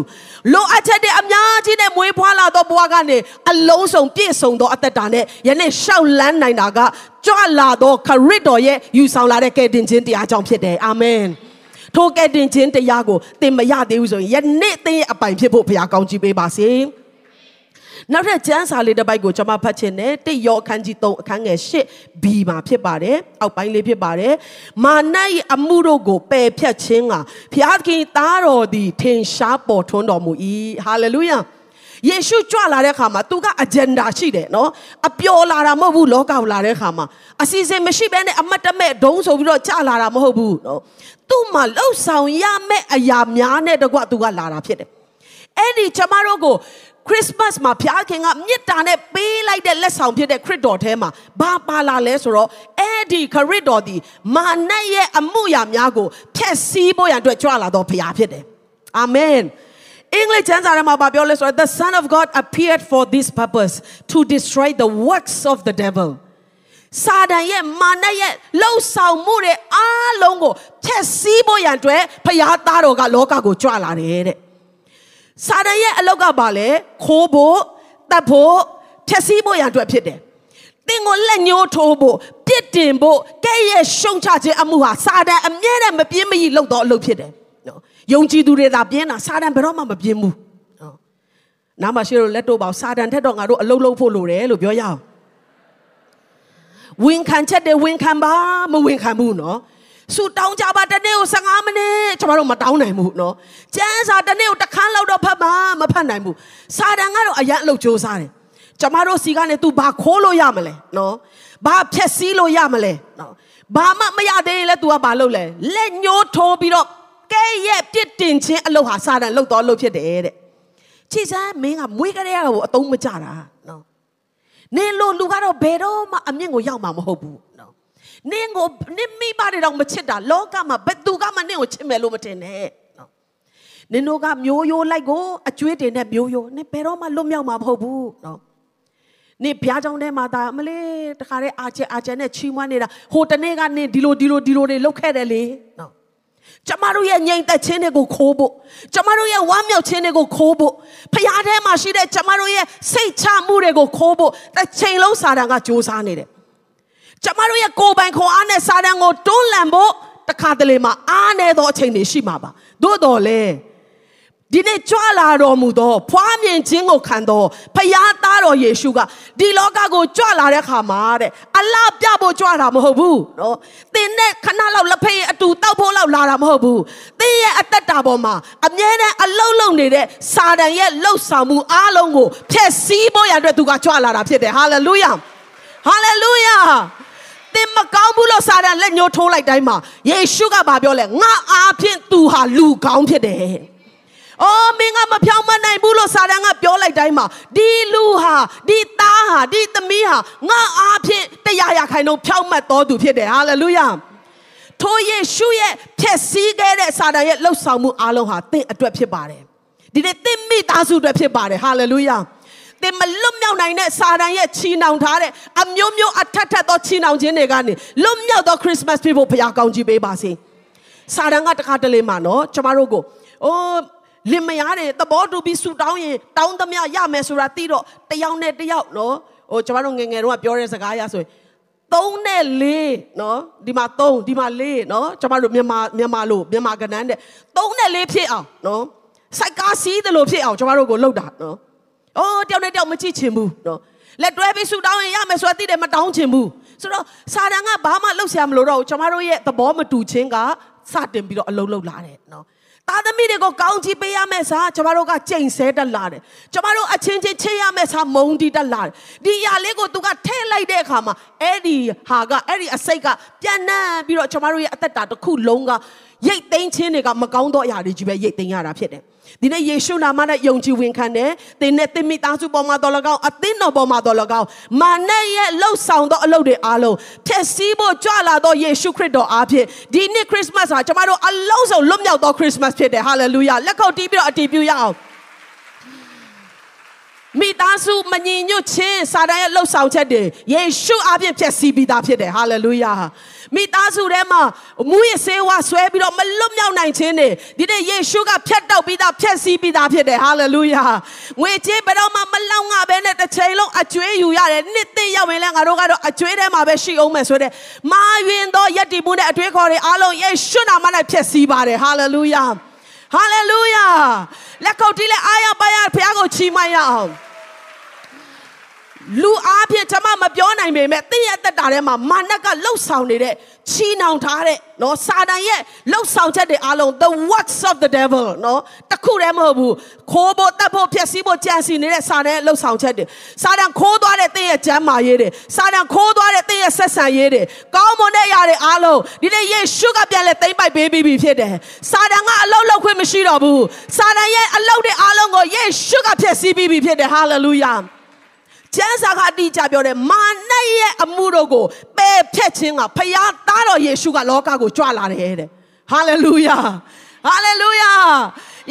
လိုအပ်ချက်တွေအများကြီးနဲ့မွေးဖွားလာသောဘဝကနေအလုံးစုံပြည့်စုံသောအသက်တာနဲ့ယနေ့ရှောက်လန်းနိုင်တာကကြွလာသောခရစ်တော်ရဲ့ယူဆောင်လာတဲ့ကယ်တင်ခြင်းတရားကြောင့်ဖြစ်တယ်အာမင်ထိုကယ်တင်ခြင်းတရားကိုသင်မရသေးဘူးဆိုရင်ယနေ့သင်ရဲ့အပိုင်ဖြစ်ဖို့ဘုရားကောင်းချီးပေးပါစေ။ နောက်ထပ်ကျမ်းစာလေးတစ်ပိုက်ကိုကျွန်မဖတ်ချင်တယ်တိတ်ရောအခန်းကြီး3အခန်းငယ်8 B မှာဖြစ်ပါတယ်အောက်ပိုင်းလေးဖြစ်ပါတယ်မာန၏အမှုတို့ကိုပယ်ဖြတ်ခြင်းကဘုရားသခင်သားတော်သည်ထင်ရှားပေါ်ထွန်းတော်မူ၏ဟာလေလုယာယေရှုကြွလာတဲ့အခါမှာသူက agenda ရှိတယ်နော်အပျော်လာတာမဟုတ်ဘူးလောကကိုလာတဲ့အခါမှာအစီအစဉ်မရှိဘဲနဲ့အမတ်တမဲ့ဒုံးဆိုပြီးတော့ကြလာတာမဟုတ်ဘူးနော်သူ့မှာလှုပ်ဆောင်ရမယ့်အရာများနဲ့တကွသူကလာတာဖြစ်တယ်အဲ့ဒီကျမတို့ကို ခရစ်မတ်မှာဘုရားခင်ကမေတ္တာနဲ့ပေးလိုက်တဲ့လက်ဆောင်ဖြစ်တဲ့ခရစ်တော်ထဲမှာဘာပါလာလဲဆိုတော့အဲ့ဒီခရစ်တော်ဒီမာနရဲ့အမှုရာများကိုဖျက်ဆီးဖို့ရန်အတွက်ကြွလာတော်ဘုရားဖြစ်တယ်အာမင်အင်္ဂလိပ်ကျမ်းစာထဲမှာပြောလဲဆိုတော့ the son of god appeared for this purpose to destroy the works of the devil စာတန်ရဲ့မာနရဲ့လှုပ်ဆောင်မှုတွေအားလုံးကိုဖျက်ဆီးဖို့ရန်အတွက်ဘုရားသားတော်ကလောကကိုကြွလာတယ်တဲ့ စာတန်ရဲ့အလောက်ကပါလဲခိုးဖို့တတ်ဖို့ဖြက်စီးဖို့ရန်အတွက်ဖြစ်တယ်။တင်ကိုလက်ညှိုးထိုးဖို့ပြစ်တင်ဖို့ကဲ့ရဲ့ရှုံချခြင်းအမှုဟာစာတန်အမြဲတမ်းမပြင်းမရီလုပ်တော့အလုပ်ဖြစ်တယ်။နော်။ယုံကြည်သူတွေသာပြင်းတာစာတန်ဘယ်တော့မှမပြင်းဘူး။နော်။နားမရှိလို့လက်တို့ပေါစာတန်ထက်တော့ငါတို့အလုပ်လုပ်ဖို့လိုတယ်လို့ပြောရအောင်။ဝင်ခံချက်တွေဝင်ခံပါမဝင်ခံဘူးနော်။ ဆူတောင်းကြပါတနေ့ကို15မိနစ်ကျွန်တော်တို့မတောင်းနိုင်ဘူးเนาะကျန်းစာတနေ့ကိုတစ်ခန်းလောက်တော့ဖတ်ပါမဖတ်နိုင်ဘူးစာတန်ကတော့အရန်အလုပ်စူးစားတယ်ကျွန်တော်တို့စီကနေ तू ဘာခိုးလို့ရမလဲเนาะဘာဖြက်စီးလို့ရမလဲเนาะဘာမှမရသေးရင်လဲ तू ကဘာလုပ်လဲလက်ညှိုးထိုးပြီးတော့ကဲရဲ့ပြစ်တင်ခြင်းအလုပ်ဟာစာတန်လုပ်တော့လုပ်ဖြစ်တယ်တဲ့ချစ်စမ်းမင်းကမွေးကလေးကတော့အတုံးမကြတာเนาะနင်လို့လူကတော့ဘယ်တော့မှအမြင့်ကိုရောက်မှာမဟုတ်ဘူး နင်းကိုနင်းမိပါတယ်တော့မချစ်တာလောကမှာဘယ်သူကမှနင်းကိုချစ်မယ်လို့မထင်နဲ့နော်နင်တို့ကမျိုးရိုးလိုက်ကိုအကျွေးတင်တဲ့မျိုးရိုးနင်ဘယ်တော့မှလွတ်မြောက်မှာမဟုတ်ဘူးနော်နေဘုရားကျောင်းထဲမှာဒါမလေးတခါတည်းအာချေအာချေနဲ့ချီးမွမ်းနေတာဟိုတနေ့ကနေဒီလိုဒီလိုဒီလိုတွေလုပ်ခဲ့တယ်လေနော်ကျမတို့ရဲ့ငြိမ်သက်ခြင်းတွေကိုခိုးဖို့ကျမတို့ရဲ့ဝမ်းမြောက်ခြင်းတွေကိုခိုးဖို့ဖခင်ထဲမှာရှိတဲ့ကျမတို့ရဲ့စိတ်ချမှုတွေကိုခိုးဖို့တစ်ချိန်လုံးစာတန်ကစ조사နေတယ် ကျမတို့ရဲ့ကိုယ်ပိုင်ခွန်အားနဲ့စာတန်ကိုတွန်းလှန်ဖို့တခါတလေမှာအားနေသောအချိန်တွေရှိမှာပါသို့တော်လေဒီနေ့ကြွလာတော်မူသောဖွားမြင်ခြင်းကိုခံတော်ဖယားသားတော်ယေရှုကဒီလောကကိုကြွလာတဲ့ခါမှာတဲ့အလားပြဖို့ကြွတာမဟုတ်ဘူးနော်သင်နဲ့ခဏလောက်လက်ဖက်အတူတောက်ဖို့လောက်လာတာမဟုတ်ဘူးသင်ရဲ့အသက်တာပေါ်မှာအမြဲတမ်းအလုံးလုံးနေတဲ့စာတန်ရဲ့လှုပ်ဆောင်မှုအားလုံးကိုဖျက်ဆီးဖို့ရတဲ့သူကကြွလာတာဖြစ်တယ်ဟာလေလုယာဟာလေလုယာ သသင်မကောင်းဘူးလို့စာတန်လက်ညှိုးထိုးလိုက်တိုင်းမှာယေရှုကဘာပြောလဲငါအားဖြင့်သူဟာလူကောင်းဖြစ်တယ်။အော်မင်းကမဖြောင်းမနိုင်ဘူးလို့စာတန်ကပြောလိုက်တိုင်းမှာဒီလူဟာဒီသားဟာဒီသမီးဟာငါအားဖြင့်တရားရခိုင်တော့ဖြောင်းမတ်တော်သူဖြစ်တယ်ဟာလေလုယာ။ထိုယေရှုရဲ့ဖြစ်စည်းခဲ့တဲ့စာတန်ရဲ့လှုပ်ဆောင်မှုအလုံးဟာသင်အတွက်ဖြစ်ပါတယ်။ဒီနေ့သင်မိသားစုအတွက်ဖြစ်ပါတယ်ဟာလေလုယာ။ တင်မလွတ်မြောက်နိုင်တဲ့စာတန်ရဲ့ချီနှောင်ထားတဲ့အမျိုးမျိုးအထက်ထက်သောချီနှောင်ခြင်းတွေကနေလွတ်မြောက်သောခရစ်စမတ်ဖြစ်ဖို့ဘုရားကောင်းချီးပေးပါစေ။စာတန်ကတခါတလေမှနော်ကျမတို့ကိုအိုးလင်မယားတွေသဘောတူပြီးဆူတောင်းရင်တောင်းသမျှရမယ်ဆိုတာသိတော့တယောက်နဲ့တယောက်နော်ဟိုကျမတို့ငယ်ငယ်တုန်းကပြောတဲ့စကားအရဆိုရင်3နဲ့4နော်ဒီမှာ3ဒီမှာ4နော်ကျမတို့မြန်မာမြန်မာလို့မြန်မာကဏ္ဍတဲ့3နဲ့4ဖြစ်အောင်နော်စိုက်ကားစီးတယ်လို့ဖြစ်အောင်ကျမတို့ကိုလှုပ်တာနော် အိုးတယောက်နဲ့တယောက်မကြည့်ချင်ဘူးနော်။လက်တွဲပြီးဆူတောင်းရင်ရမယ်ဆိုတာသိတယ်မတောင်းချင်ဘူး။ဆိုတော့စာတန်ကဘာမှလှုပ်ရှားမလို့တော့ဘူး။ကျမတို့ရဲ့သဘောမတူခြင်းကစတင်ပြီးတော့အလုံးလုံးလာတယ်နော်။သားသမီးတွေကိုကောင်းချီးပေးရမယ်စာကျမတို့ကကြိမ်ဆဲတက်လာတယ်။ကျမတို့အချင်းချင်းချစ်ရမယ်စာမုံတီတက်လာတယ်။ဒီຢာလေးကိုသူကထဲ့လိုက်တဲ့အခါမှာအဲ့ဒီဟာကအဲ့ဒီအစိတ်ကပြန်နှံ့ပြီးတော့ကျမတို့ရဲ့အသက်တာတစ်ခုလုံးကရိတ်သိမ်းခြင်းတွေကမကောင်းသောအရာတွေကြီးပဲရိတ်သိမ်းရတာဖြစ်တယ်။ ဒီနေ့ယေရှုနာမနဲ့ယုံကြည်ဝင်ခံတယ်သင်နဲ့သင်မိသားစုပေါ်မှာတော်လကောင်းအသင်းတော်ပေါ်မှာတော်လကောင်းမာနရဲ့လှုပ်ဆောင်သောအလုပ်တွေအားလုံးဖြည့်ဆည်းဖို့ကြွလာသောယေရှုခရစ်တော်အားဖြင့်ဒီနေ့ခရစ်မတ်ဟာကျမတို့အလုံးစုံလွတ်မြောက်သောခရစ်မတ်ဖြစ်တယ်ဟာလေလုယာလက်ခုပ်တီးပြီးတော့အတည်ပြုရအောင်မိသားစုမညီညွတ်ခြင်းစာတန်ရဲ့လှုပ်ဆောင်ချက်တွေယေရှုအားဖြင့်ဖြည့်ဆည်းပြီးသားဖြစ်တယ်ဟာလေလုယာ မိသားစုထဲမှာမူရစေဝါဆွဲပြီးတော့မလွတ်မြောက်နိုင်ခြင်းတွေဒီနေ့ယေရှုကဖြတ်တောက်ပြီးသားဖြတ်စည်းပြီးသားဖြစ်တယ်ဟာလေလုယာငွေကြေးဘယ်တော့မှမလောင်ငါပဲနဲ့တစ်ချိန်လုံးအကျွေးယူရတယ်နှစ်သိရောက်ရင်လည်းငါတို့ကတော့အကျွေးထဲမှာပဲရှိအောင်မယ်ဆိုတဲ့မာယွင်သောယက်တီမှုနဲ့အတွေးခေါ်တွေအားလုံးယေရှုနာမနဲ့ဖြတ်စည်းပါတယ်ဟာလေလုယာဟာလေလုယာလက်ခုပ်တီးလက်အားရပါရဘုရားကိုချီးမွမ်းရအောင် လူအားဖြင့်ကျွန်မမပြောနိုင်ပေမဲ့တင်းရဲ့တက်တာထဲမှာမာနကလှုပ်ဆောင်နေတဲ့ချီနှောင်ထားတဲ့နော်စာတန်ရဲ့လှုပ်ဆောင်ချက်တွေအားလုံး the works of the devil နော်တခုတည်းမဟုတ်ဘူးခိုးဖို့တတ်ဖို့ဖျက်ဆီးဖို့ကြံစီနေတဲ့စာတန်ရဲ့လှုပ်ဆောင်ချက်တွေစာတန်ခိုးသွားတဲ့တင်းရဲ့ကျမ်းမာရေးတွေစာတန်ခိုးသွားတဲ့တင်းရဲ့ဆက်ဆံရေးတွေကောင်းမွန်တဲ့အရာတွေအားလုံးဒီနေ့ယေရှုကပြန်လဲသိမ့်ပိုက်ပေးပြီးပြီဖြစ်တယ်စာတန်ကအလုတ်လောက်ခွင့်မရှိတော့ဘူးစာတန်ရဲ့အလုတ်တွေအားလုံးကိုယေရှုကဖျက်ဆီးပြီးပြီဖြစ်တယ် hallelujah ကျမ်းစာကတိကျပြောတယ်မာနရဲ့အမှုတို့ကိုပယ်ဖြတ်ခြင်းကဖခင်သားတော်ယေရှုကလောကကိုကြွလာတယ်တဲ့ဟာလေလုယာဟာလေလုယာ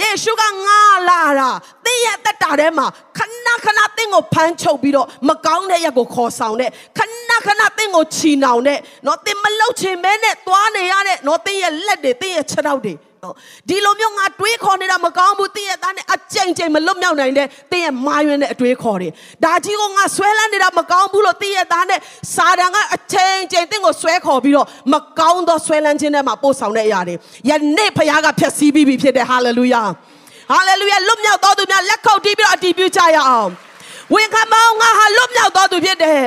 ယေရှုကငါလာတာသင်ရဲ့တက်တာထဲမှာခဏခဏသင်ကိုဖမ်းချုပ်ပြီးတော့မကောင်းတဲ့ရက်ကိုခေါ်ဆောင်တဲ့ခဏခဏသင်ကိုချီနှောင်တဲ့เนาะသင်မလှုပ်ချင်မဲနဲ့သွားနေရတဲ့เนาะသင်ရဲ့လက်တွေသင်ရဲ့ခြေထောက်တွေ နော်ဒီလိုမျိုးငါတွေးခေါ်နေတာမကောင်းဘူးတင်းရဲ့သားနဲ့အကြိမ်ကြိမ်မလွတ်မြောက်နိုင်တဲ့တင်းရဲ့မာယွင်းတဲ့အတွေးခေါ်တယ်ဒါကြီးကငါဆွဲလန်းနေတာမကောင်းဘူးလို့တင်းရဲ့သားနဲ့စာတန်ကအချိန်ကြိမ်တင်းကိုဆွဲခေါ်ပြီးတော့မကောင်းသောဆွဲလန်းခြင်းထဲမှာပို့ဆောင်တဲ့အရာတွေယနေ့ဖခင်ကဖျက်ဆီးပြီးပြီဖြစ်တယ်ဟာလေလုယာဟာလေလုယာလွတ်မြောက်တော်သူများလက်ခုပ်တီးပြီးတော့အတည်ပြုကြရအောင်ဝင်ခံမောင်းငါဟာလွတ်မြောက်တော်သူဖြစ်တယ်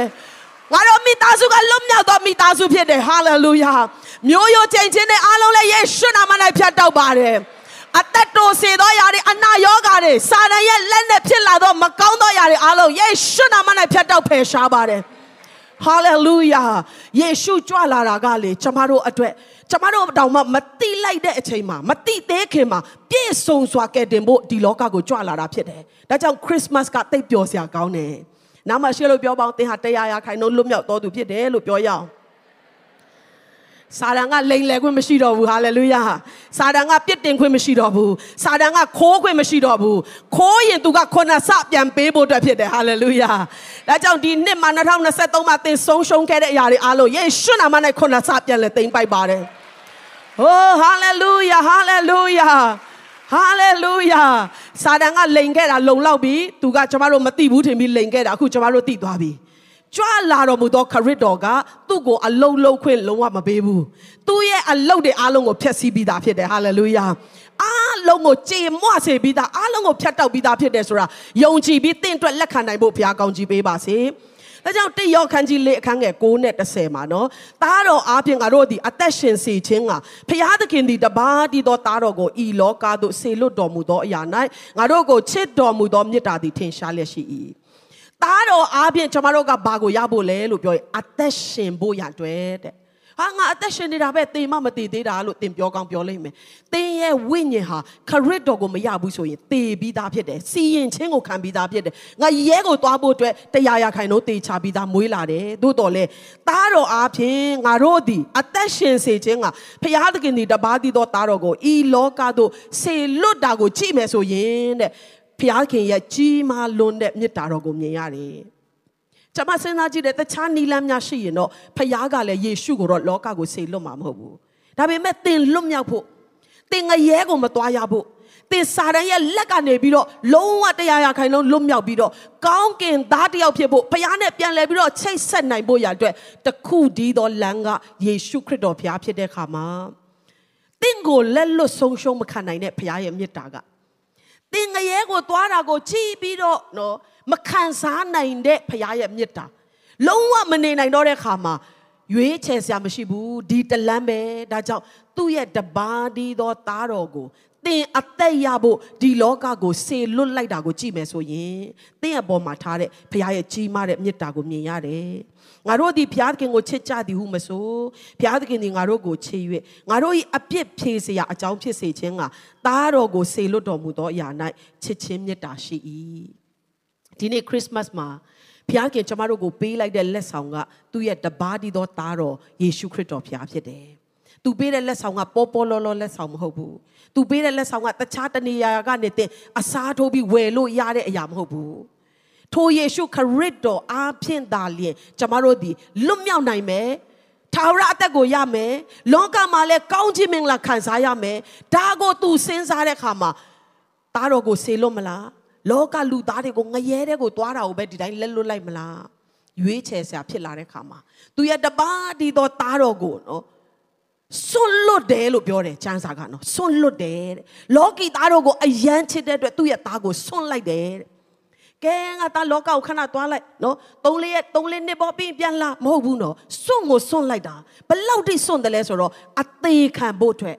ငါတို့မိသားစုကလွတ်မြောက်သောမိသားစုဖြစ်တယ်ဟာလေလုယာ မျိုးရိုးချိန်ချင်းနဲ့အားလုံးလည်းယေရှုနာမ၌ဖြတ်တောက်ပါတယ်အသက်တိုစေသောຢာတွေအနာရောဂါတွေစာရန်ရဲ့လက်နဲ့ဖြစ်လာသောမကောင်းသောຢာတွေအားလုံးယေရှုနာမ၌ဖြတ်တောက်ဖယ်ရှားပါတယ်ဟာလေလုယာယေရှုကြွလာတာကလေကျမတို့အတွက်ကျမတို့တောင်မှမတိလိုက်တဲ့အချိန်မှာမတိသေးခင်မှာပြည့်စုံစွာကယ်တင်ဖို့ဒီလောကကိုကြွလာတာဖြစ်တယ်။ဒါကြောင့်ခရစ်စမတ်ကတိတ်ပျော်စရာကောင်းတယ်။နောက်မှရှေ့လို့ပြောပါအောင်သင်ဟာတရားရာခိုင်နှုန်းလွတ်မြောက်တော်သူဖြစ်တယ်လို့ပြောရအောင်။ စာတန်ကလိန်လည်ခွင့်မရှိတော့ဘူးဟာလေလုယာစာတန်ကပြစ်တင်ခွင့်မရှိတော့ဘူးစာတန်ကခိုးခွင့်မရှိတော့ဘူးခိုးရင်သူကခုနစပြန်ပေးဖို့အတွက်ဖြစ်တယ်ဟာလေလုယာဒါကြောင့်ဒီနှစ်မှာ2023မှာသင်ဆုံးရှုံးခဲ့တဲ့အရာတွေအားလုံးယေရှုနာမနဲ့ခုနစပြန်လဲသိမ့်ပိုက်ပါတယ်ဟိုးဟာလေလုယာဟာလေလုယာဟာလေလုယာစာတန်ကလိန်ခဲ့တာလုံလောက်ပြီသူကကျမတို့မသိဘူးထင်ပြီးလိန်ခဲ့တာအခုကျမတို့သိသွားပြီ ကြွလာတော်မူသောခရစ်တော်ကသူ့ကိုအလုံးလုံးခွင့်လုံးဝမပေးဘူးသူ့ရဲ့အလုံးတွေအားလုံးကိုဖျက်ဆီးပြီးသားဖြစ်တယ်ဟာလေလုယာအားလုံးကိုကြေမွစေပြီးသားအားလုံးကိုဖျက်တောက်ပြီးသားဖြစ်တယ်ဆိုတာယုံကြည်ပြီးတင့်အတွက်လက်ခံနိုင်ဖို့ဘုရားကောင်းကြီးပေးပါစေဒါကြောင့်တိယောခန်းကြီးလေးအခန်းငယ်6နဲ့10မှာနော်သားတော်အားဖြင့်ငါတို့ဒီအသက်ရှင်စေခြင်းကဖျားသခင်ဒီတပါးတည်သောသားတော်ကိုဤလောကသို့ဆေလွတ်တော်မူသောအရာ၌ငါတို့ကိုချစ်တော်မူသောမေတ္တာသည်ထင်ရှားလျက်ရှိ၏ သားတော်အားဖြင့်ကျမတို့ကဘာကိုရဖို့လဲလို့ပြောရင်အသက်ရှင်ဖို့ရအတွက်တဲ့ဟာငါအသက်ရှင်နေတာပဲသင်မမတည်သေးတာလို့သင်ပြောကောင်းပြောလိမ့်မယ်သင်ရဲ့ဝိညာဉ်ဟာခရစ်တော်ကိုမရဘူးဆိုရင်သေပြီးသားဖြစ်တယ်စီရင်ချင်းကိုခံပြီးသားဖြစ်တယ်ငါရဲကိုသွားဖို့အတွက်တရားရခိုင်တော့တေချပြီးသားမွေးလာတယ်သို့တော်လဲသားတော်အားဖြင့်ငါတို့သည်အသက်ရှင်စေခြင်းကဖျားသခင်ဒီတပါးတည်သောသားတော်ကိုဤလောကသို့ဆေလွတ်တာကိုကြည့်မယ်ဆိုရင်တဲ့ ဖျားခင်ရဲ့ကြီးမားလွန်းတဲ့မေတ္တာတော်ကိုမြင်ရတယ်ကျွန်မစဉ်းစားကြည့်တဲ့တခြားနီလန်းများရှိရင်တော့ဖခင်ကလည်းယေရှုကိုတော့လောကကိုဆေလွတ်မှာမဟုတ်ဘူးဒါပေမဲ့သင်လွတ်မြောက်ဖို့သင်ငရဲကိုမသွားရဖို့သင်စာရန်ရဲ့လက်ကနေပြီးတော့လုံးဝတရားရခိုင်လုံးလွတ်မြောက်ပြီးတော့ကောင်းကင်သားတယောက်ဖြစ်ဖို့ဖခင်နဲ့ပြန်လဲပြီးတော့ချိတ်ဆက်နိုင်ဖို့ရအတွက်တခုဒီသောလမ်းကယေရှုခရစ်တော်ဖခင်ဖြစ်တဲ့ခါမှာသင်ကိုလက်လွတ်ဆုံးရှုံးမခံနိုင်တဲ့ဖခင်ရဲ့မေတ္တာကသ င်ငရဲကိုသွားတာကိုကြည့်ပြီးတော့နော်မခံစားနိုင်တဲ့ဖခင်ရဲ့မေတ္တာလုံးဝမနေနိုင်တော့တဲ့ခါမှာရွေးချယ်စရာမရှိဘူးဒီတလန်းပဲဒါကြောင့်သူ့ရဲ့တပါးဒီသောသားတော်ကိုသ င်အသက်ရဖို့ဒီလောကကိုဆေလွတ်လိုက်တာကိုကြည့်မယ်ဆိုရင်သင်အပေါ်မှာထားတဲ့ဘုရားရဲ့ကြီးမားတဲ့မေတ္တာကိုမြင်ရတယ်ငါတို့ဒီဘုရားသခင်ကိုချစ်ကြသည်ဟုမဆိုဘုရားသခင်ဒီငါတို့ကိုချစ်၍ငါတို့၏အပြစ်ဖြေစရာအကြောင်းဖြစ်စေခြင်းကသားတော်ကိုဆေလွတ်တော်မူသောအရာ၌ချစ်ခြင်းမေတ္တာရှိ၏ဒီနေ့ခရစ်မတ်မှာဘုရားခင်ကျမတို့ကိုပေးလိုက်တဲ့လက်ဆောင်ကသူ့ရဲ့တပါးဒီသောသားတော်ယေရှုခရစ်တော်ဘုရားဖြစ်တယ်။သူပေးတဲ့လက်ဆောင်ကပေါ်ပေါ်လောလောလက်ဆောင်မဟုတ်ဘူး။ သူပေးတဲ့လက်ဆောင်ကတခြားတနေရာကနေတဲ့အစားထိုးပြီးဝယ်လို့ရတဲ့အရာမဟုတ်ဘူး။ထိုယေရှုခရစ်တော်အားဖြင့်သာလျှင်ကျမတို့ဒီလွတ်မြောက်နိုင်မယ်။ထာဝရအသက်ကိုရမယ်။လောကမှာလည်းကောင်းခြင်းမင်္ဂလာခံစားရမယ်။ဒါကိုသူစဉ်းစားတဲ့အခါမှာသားတော်ကိုဆေလွတ်မလား။လောကလူသားတွေကိုငရဲတဲ့ကိုသွားတာကိုပဲဒီတိုင်းလက်လွတ်လိုက်မလားရွေးချယ်စရာဖြစ်လာတဲ့ခါမှာသူရဲ့တပါးဒီတော့သားတော်ကိုနော် ဆွန့်လွတ်တယ်လို့ပြောတယ်ကျမ်းစာကနော်ဆွန့်လွတ်တယ်တဲ့လောကီသားတော်ကိုအယမ်းချစ်တဲ့အတွက်သူ့ရဲ့သားကိုဆွန့်လိုက်တယ်တဲ့ကဲငါသားလောကကိုခဏသွားလိုက်နော်သုံးလေးရက်သုံးလေးနှစ်ပေါ်ပြီးပြန်လာမဟုတ်ဘူးနော်စွန့်ကိုစွန့်လိုက်တာဘလောက်ထိစွန့်တယ်လဲဆိုတော့အသေးခံဖို့အတွက်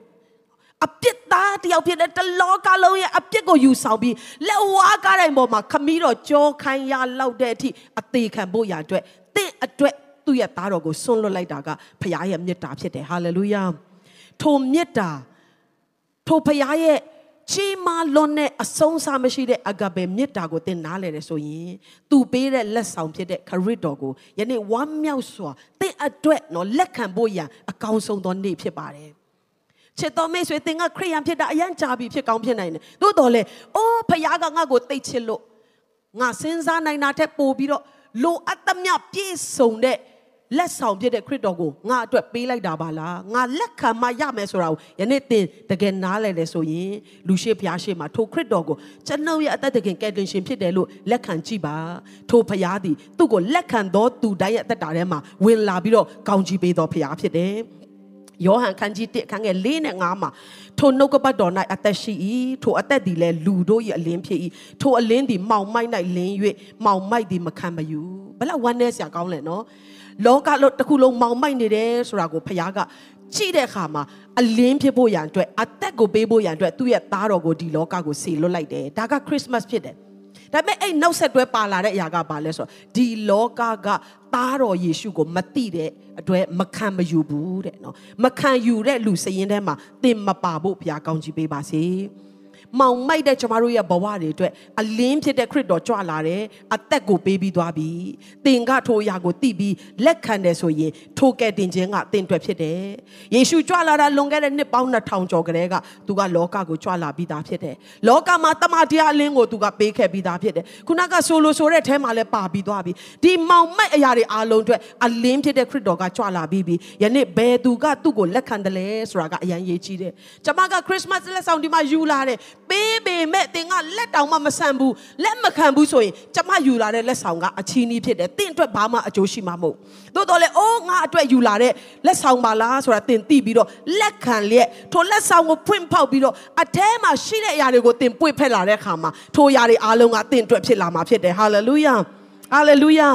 အပြစ်သားတယောက်ဖြစ်တဲ့တလောကလုံးရဲ့အပြစ်ကိုယူဆောင်ပြီးလက်ဝါးကားတိုင်းပေါ်မှာခမီးတော်ကြောခိုင်းရလောက်တဲ့အထိအသေးခံဖို့ရအတွက်တင့်အတွက် သူ့ရဲ့သားတော်ကိုဆွန့်လွတ်လိုက်တာကဖခင်ရဲ့မေတ္တာဖြစ်တယ်ဟာလေလုယာထိုမေတ္တာထိုဖခင်ရဲ့ကြီးမားလွန်တဲ့အဆုံးအစမရှိတဲ့အဂဘေမေတ္တာကိုသင်နားလည်တယ်ဆိုရင်သူပေးတဲ့လက်ဆောင်ဖြစ်တဲ့ခရစ်တော်ကိုယနေ့ဝမ်းမြောက်စွာသင်အတွက်နော်လက်ခံဖို့ရန်အကောင်းဆုံးသောနေ့ဖြစ်ပါတယ်ချစ်တော်မိတ်ဆွေသင်ကခရိယန်ဖြစ်တာအရန်ကြာပြီဖြစ်ကောင်းဖြစ်နိုင်တယ်သို့တော်လေအိုးဖခင်ကငါ့ကိုတိတ်ချစ်လို့ငါစဉ်းစားနိုင်တာထက်ပိုပြီးတော့လိုအပ်သမျှပြည့်စုံတဲ့ လက်ဆောင်ဖြစ်တဲ့ခရစ်တော်ကိုငါအတွက်ပေးလိုက်တာပါလားငါလက်ခံမှရမယ်ဆိုတာကိုယနေ့သင်တကယ်နားလည်တယ်ဆိုရင်လူရှိဖျားရှိမှာထိုခရစ်တော်ကိုကျွန်ုပ်ရဲ့အသက်တကယ်ကယ်တင်ရှင်ဖြစ်တယ်လို့လက်ခံကြည့်ပါထိုဖျားသည်သူ့ကိုလက်ခံသောသူတိုင်းရဲ့အသက်တာထဲမှာဝင်လာပြီးတော့ကောင်းချီးပေးသောဖျားဖြစ်တယ်ယောဟန်ခန်းကြီး1ခန်းငယ်၄နဲ့5မှာထိုနှုတ်ကပတ်တော်၌အသက်ရှိ၏ထိုအသက်သည်လည်းလူတို့၏အလင်းဖြစ်၏ထိုအလင်းသည်မောင်မိုက်၌လင်း၍မောင်မိုက်သည်မခံမယူဘလောက်ဝမ်းနည်းစရာကောင်းလဲနော် လောကလို့တစ်ခုလုံးမောင်မိုက်နေတယ်ဆိုတာကိုဖခင်ကကြည့်တဲ့အခါမှာအလင်းဖြစ်ဖို့ရန်အတွက်အသက်ကိုပေးဖို့ရန်အတွက်သူ့ရဲ့သားတော်ကိုဒီလောကကိုဆေလွတ်လိုက်တယ်ဒါကခရစ်မတ်ဖြစ်တယ်ဒါပေမဲ့အဲ့နောက်ဆက်တွဲပါလာတဲ့အရာကဘာလဲဆိုတော့ဒီလောကကသားတော်ယေရှုကိုမသိတဲ့အတွက်မခံမယူဘူးတဲ့နော်မခံယူတဲ့လူစရင်ထဲမှာသင်မပါဖို့ဘုရားကောင်းချီးပေးပါစေ။ မောင်မိုက်တဲ့ကျမတို့ရဲ့ဘဝတွေအတွက်အလင်းဖြစ်တဲ့ခရစ်တော်ကြွလာတယ်အသက်ကိုပေးပြီးသွားပြီသင်ကထိုအရာကိုသိပြီးလက်ခံတယ်ဆိုရင်ထိုကဲ့တင်ခြင်းကသင်အတွက်ဖြစ်တယ်ယေရှုကြွလာတာလွန်ခဲ့တဲ့နှစ်ပေါင်း2000ကျော်ကလေးကသူကလောကကိုကြွလာပြီးသားဖြစ်တယ်လောကမှာတမန်တရားအလင်းကိုသူကပေးခဲ့ပြီးသားဖြစ်တယ်ခုနကဆိုလိုဆိုတဲ့အဲမှာလည်းပါပြီးသွားပြီဒီမောင်မိုက်အရာတွေအားလုံးအတွက်အလင်းဖြစ်တဲ့ခရစ်တော်ကကြွလာပြီးပြီယနေ့ဘယ်သူကသူ့ကိုလက်ခံတယ်လဲဆိုတာကအရန်ရေးကြီးတယ်ကျမကခရစ်စမတ်လက်ဆောင်ဒီမှာယူလာတယ် ပေးပေမဲ့သင်ကလက်တောင်မှမဆန်ဘူးလက်မခံဘူးဆိုရင်ကျမယူလာတဲ့လက်ဆောင်ကအချီးနှီးဖြစ်တယ်သင်အတွက်ဘာမှအကျိုးရှိမှာမဟုတ်သို့တော်လည်းအိုးငါအတွက်ယူလာတဲ့လက်ဆောင်ပါလားဆိုတာသင်သိပြီးတော့လက်ခံလျက်ထိုလက်ဆောင်ကိုဖွင့်ဖောက်ပြီးတော့အထဲမှာရှိတဲ့အရာတွေကိုသင်ပွေဖက်လာတဲ့အခါမှာထိုအရာတွေအားလုံးကသင်အတွက်ဖြစ်လာမှာဖြစ်တယ်ဟာလေလုယာဟာလေလုယာ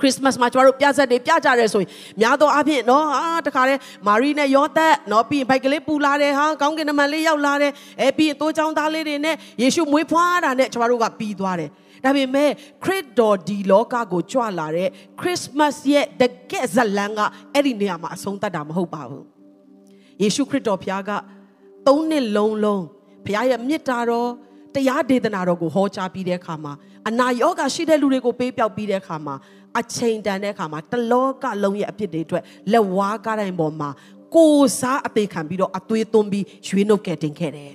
ခရစ်မတ်မှာကျမတို့ပြဆက်တွေပြကြရဲဆိုရင်များသောအားဖြင့်နော်ဟာတခါတည်းမာရီနဲ့ယောသက်နော်ပြီးရင်ဘိုက်ကလေးပူလာတယ်ဟာကောင်းကင်နမန်လေးရောက်လာတယ်အဲပြီးရင်တိုးချောင်းသားလေးတွေနဲ့ယေရှုမွေးဖွားတာနဲ့ကျမတို့ကပြီးသွားတယ်ဒါပေမဲ့ခရစ်တော်ဒီလောကကိုကြွလာတဲ့ခရစ်မတ်ရဲ့တကယ်ဇလံကအဲ့ဒီနေရာမှာအဆုံးသတ်တာမဟုတ်ပါဘူးယေရှုခရစ်တော်ဘုရားကသုံးနှစ်လုံးလုံးဘုရားရဲ့မေတ္တာတော်တရားဒေသနာတော်ကိုဟောကြားပြီးတဲ့အခါမှာအနာရောဂါရှိတဲ့လူတွေကိုပေးပြောက်ပြီးတဲ့အခါမှာ အချိန်တန်တဲ့အခါမှာတလောကလုံးရဲ့အဖြစ်တွေအတွက်လက်ဝါးကားတိုင်းပေါ်မှာကိုစားအသေးခံပြီးတော့အသွေးသွင်းပြီးရွေးနှုတ်ကယ်တင်ခဲ့တယ်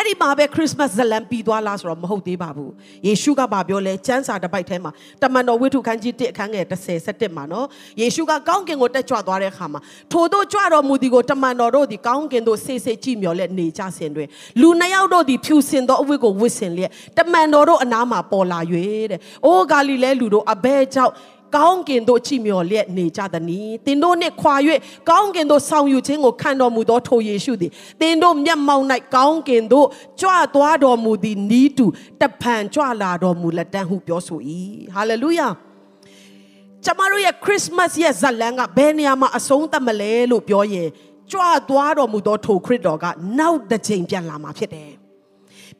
အဲ့ဒီမှာပဲခရစ်မတ်ဇလံပြီးသွားလားဆိုတော့မဟုတ်သေးပါဘူးယေရှုကဘာပြောလဲကျမ်းစာတစ်ပိုက်ထဲမှာတမန်တော်ဝိထုခန်းကြီး1အခန်းငယ်30 17မှာနော်ယေရှုကကောင်းကင်ကိုတက်ကြွသွားတဲ့အခါမှာထိုတို့ကြွတော်မူသည်ကိုတမန်တော်တို့သည်ကောင်းကင်သို့ဆေးဆေးကြည့်မျော်လက်နေကြစဉ်တွင်လူနှစ်ယောက်တို့သည်ဖြူစင်သောအဝတ်ကိုဝတ်ဆင်လျက်တမန်တော်တို့အနားမှာပေါ်လာ၍တဲ့အိုးဂါလိလဲလူတို့အဘဲကြောင့် ကောင်းကင်သို့ချီမျော်လျက်နေကြသည်။သင်တို့နှင့်ခွာ၍ကောင်းကင်သို့ဆောင်ယူခြင်းကိုခံတော်မူသောထိုယေရှုသည်သင်တို့မျက်မှောက်၌ကောင်းကင်သို့ကြွသွားတော်မူသည်နီးတူတဖန်ကြွလာတော်မူလက်တန်းဟုပြောဆို၏။ဟာလေလုယာ။ကျမတို့ရဲ့ခရစ်မတ်ရဲ့ဇလံကဘယ်နေရာမှာအဆုံးသတ်မလဲလို့ပြောရင်ကြွသွားတော်မူသောထိုခရစ်တော်ကနောက်တစ်ချိန်ပြန်လာမှာဖြစ်တယ်။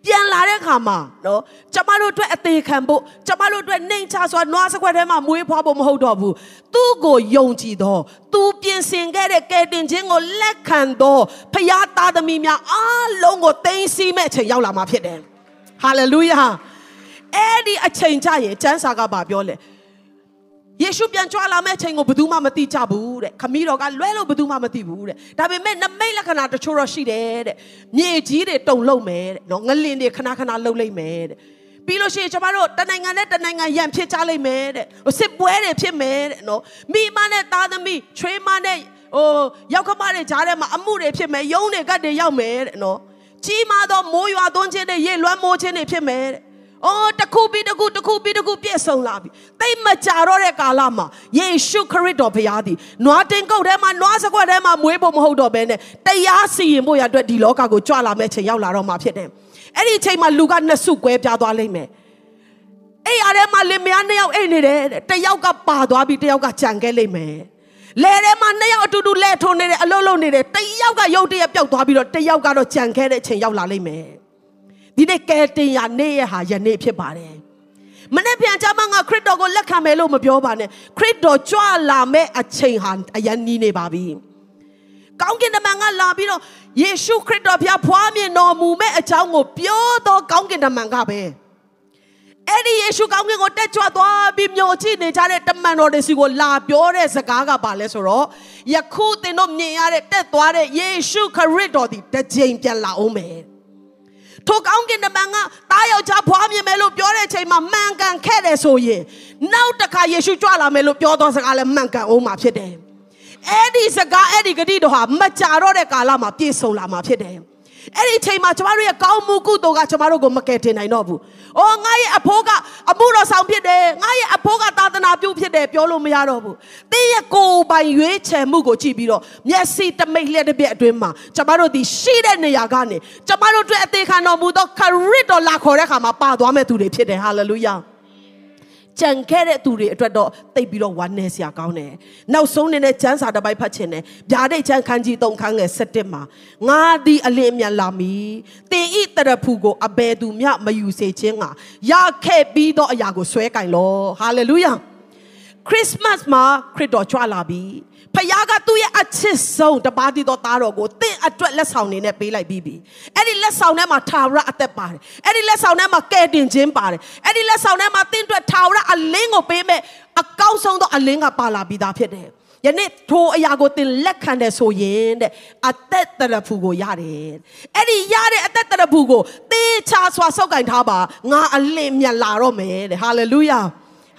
ပြန်လာတဲ့ခါမှာနော်ကျမတို့အတွက်အသေးခံဖို့ကျမတို့အတွက်နှိမ်ချစွာနွားစခွက်ထဲမှာမွေးဖွားဖို့မဟုတ်တော့ဘူးသူ့ကိုယုံကြည်တော့သူပြင်ဆင်ခဲ့တဲ့ကယ်တင်ခြင်းကိုလက်ခံတော့ဖခင်သားသမီးများအားလုံးကိုသိသိမဲ့အချိန်ရောက်လာမှာဖြစ်တယ်ဟာလေလုယာအဲ့ဒီအချိန်ကြရင်ကျမ်းစာကဘာပြောလဲ ယေရှုပြန်ကြွလာမယ့်အချိန်ကိုဘယ်သူမှမသိကြဘူးတဲ့ခမီးတော်ကလွဲလို့ဘယ်သူမှမသိဘူးတဲ့ဒါပေမဲ့နမိတ်လက္ခဏာတချို့တော့ရှိတယ်တဲ့မြေကြီးတွေတုံလုံးမယ်တဲ့နော်ငလင်တွေခဏခဏလှုပ်လိုက်မယ်တဲ့ပြီးလို့ရှိရင်ကျမတို့တနိုင်ငံနဲ့တနိုင်ငံရန်ဖြစ်ကြလိမ့်မယ်တဲ့စစ်ပွဲတွေဖြစ်မယ်တဲ့နော်မိမနဲ့သားသမီးချွေးမနဲ့ဟိုရောက်ခမတွေကြားထဲမှာအမှုတွေဖြစ်မယ်ယုံတွေကတ်တွေရောက်မယ်တဲ့နော်ကြီးမားသောမိုးရွာသွန်းခြင်းတွေရေလွှမ်းမိုးခြင်းတွေဖြစ်မယ်တဲ့ အော်တခုပြီးတခုတခုပြီးတခုပြည့်စုံလာပြီတိတ်မကြတော့တဲ့ကာလမှာယေရှုခရစ်တော်ဘုရားသည်နွားတင်ကုတ်ထဲမှာနွားစကွက်ထဲမှာမွေးဖို့မဟုတ်တော့ဘဲနဲ့တရားစီရင်ဖို့ရအတွက်ဒီလောကကိုကြွလာမဲ့ချိန်ရောက်လာတော့မှာဖြစ်တယ်အဲ့ဒီချိန်မှာလူကနှစ်စုကွဲပြားသွားလိမ့်မယ်အဲ့ရထဲမှာလင်မယားနှစ်ယောက်အိတ်နေတယ်တယောက်ကပါသွားပြီးတယောက်ကကြံခဲ့လိမ့်မယ်လဲထဲမှာနှစ်ယောက်အတူတူလဲထုံနေတယ်အလုံးလုံးနေတယ်တယောက်ကရုတ်တရက်ပျောက်သွားပြီးတော့တယောက်ကတော့ကြံခဲ့တဲ့အချိန်ရောက်လာလိမ့်မယ် ဒီနေ့ကဲတင်ရနေ့ရဟာယနေ့ဖြစ်ပါတယ်မနေ့ပြန်ကြမှာငါခရစ်တော်ကိုလက်ခံမယ်လို့မပြောပါနဲ့ခရစ်တော်ကြွလာမဲ့အချိန်ဟာအရင်နီးနေပါပြီကောင်းကင်တမန်ကလာပြီးတော့ယေရှုခရစ်တော်ဖျားဖွားမြင်တော်မူမဲ့အကြောင်းကိုပြောတော့ကောင်းကင်တမန်ကပဲအဲ့ဒီယေရှုကောင်းကင်ကိုတက်ကြွသွားပြီးမြို့ကြည့်နေကြတဲ့တမန်တော်တွေစီကိုလာပြောတဲ့စကားကပါလဲဆိုတော့ယခုသင်တို့မြင်ရတဲ့တက်သွားတဲ့ယေရှုခရစ်တော်ဒီတစ်ချိန်ပြန်လာအောင်မယ် ထိုကောင်းကင်တမန်ကတားယောက်ျားဖွားမြင်မယ်လို့ပြောတဲ့အချိန်မှာမှန်ကန်ခဲ့တယ်ဆိုရင်နောက်တစ်ခါယေရှုကြွလာမယ်လို့ပြောသောစကားလည်းမှန်ကန်အောင်မှာဖြစ်တယ်အဲ့ဒီစကားအဲ့ဒီဂတိတော်ဟာမကြာတော့တဲ့ကာလမှာပြည့်စုံလာမှာဖြစ်တယ်အဲ့ဒီအချိန်မှာကျမတို့ရဲ့ကောင်းမှုကုသိုလ်ကကျမတို့ကိုမကယ်တင်နိုင်တော့ဘူး။ အော်ငါရဲ့အဖိုးကအမှုတော်ဆောင်ဖြစ်တယ်။ငါရဲ့အဖိုးကသာသနာပြုဖြစ်တယ်ပြောလို့မရတော့ဘူး။တင်းရဲ့ကိုယ်ပိုင်ရွေးချယ်မှုကိုကြည့်ပြီးတော့မျက်စိတမိတ်လျက်တစ်ပြက်အတွင်းမှာကျမတို့ဒီရှိတဲ့နေရာကနေကျမတို့အတွက်အသေးခံတော်မူသောခရစ်တော်လာခေါ်တဲ့အခါမှာပါသွားမဲ့သူတွေဖြစ်တယ်ဟာလေလုယာ။ ကြံခဲ့တဲ့သူတွေအတွက်တော့တိတ်ပြီးတော့ဝမ်းနည်းစရာကောင်းတယ်။နောက်ဆုံးနေတဲ့ကျမ်းစာတစ်ပိုက်ဖတ်ခြင်းနဲ့ဗျာဒိတ်ချမ်းခန်းကြီး၃ခန်းငယ်၁၁မှာငါသည်အလင်းအမြန်လာမည်။တင်ဤတရဖူကိုအဘယ်သူမျှမယူစေခြင်းကရခဲ့ပြီးသောအရာကိုဆွဲကင်လော။ဟာလေလုယာ။ခရစ်မတ်မှာခရစ်တော်ကြွလာပြီ။ ဖခင်ကသူ့ရဲ့အချစ်ဆုံးတပါးတည်သောသားတော်ကိုတင့်အတွက်လက်ဆောင်နေနဲ့ပေးလိုက်ပြီးပြီအဲ့ဒီလက်ဆောင်ထဲမှာထာဝရအသက်ပါတယ်အဲ့ဒီလက်ဆောင်ထဲမှာကယ်တင်ခြင်းပါတယ်အဲ့ဒီလက်ဆောင်ထဲမှာတင့်အတွက်ထာဝရအလင်းကိုပေးမဲ့အကောင်းဆုံးသောအလင်းကပါလာပြီးသားဖြစ်တယ်ယနေ့ထိုအရာကိုသင်လက်ခံတယ်ဆိုရင်တဲ့အသက်တရဖူကိုရတယ်အဲ့ဒီရတဲ့အသက်တရဖူကိုသေချာစွာစောက်ကင်ထားပါငါအလင်းမြတ်လာတော့မယ်တဲ့ဟာလေလုယာ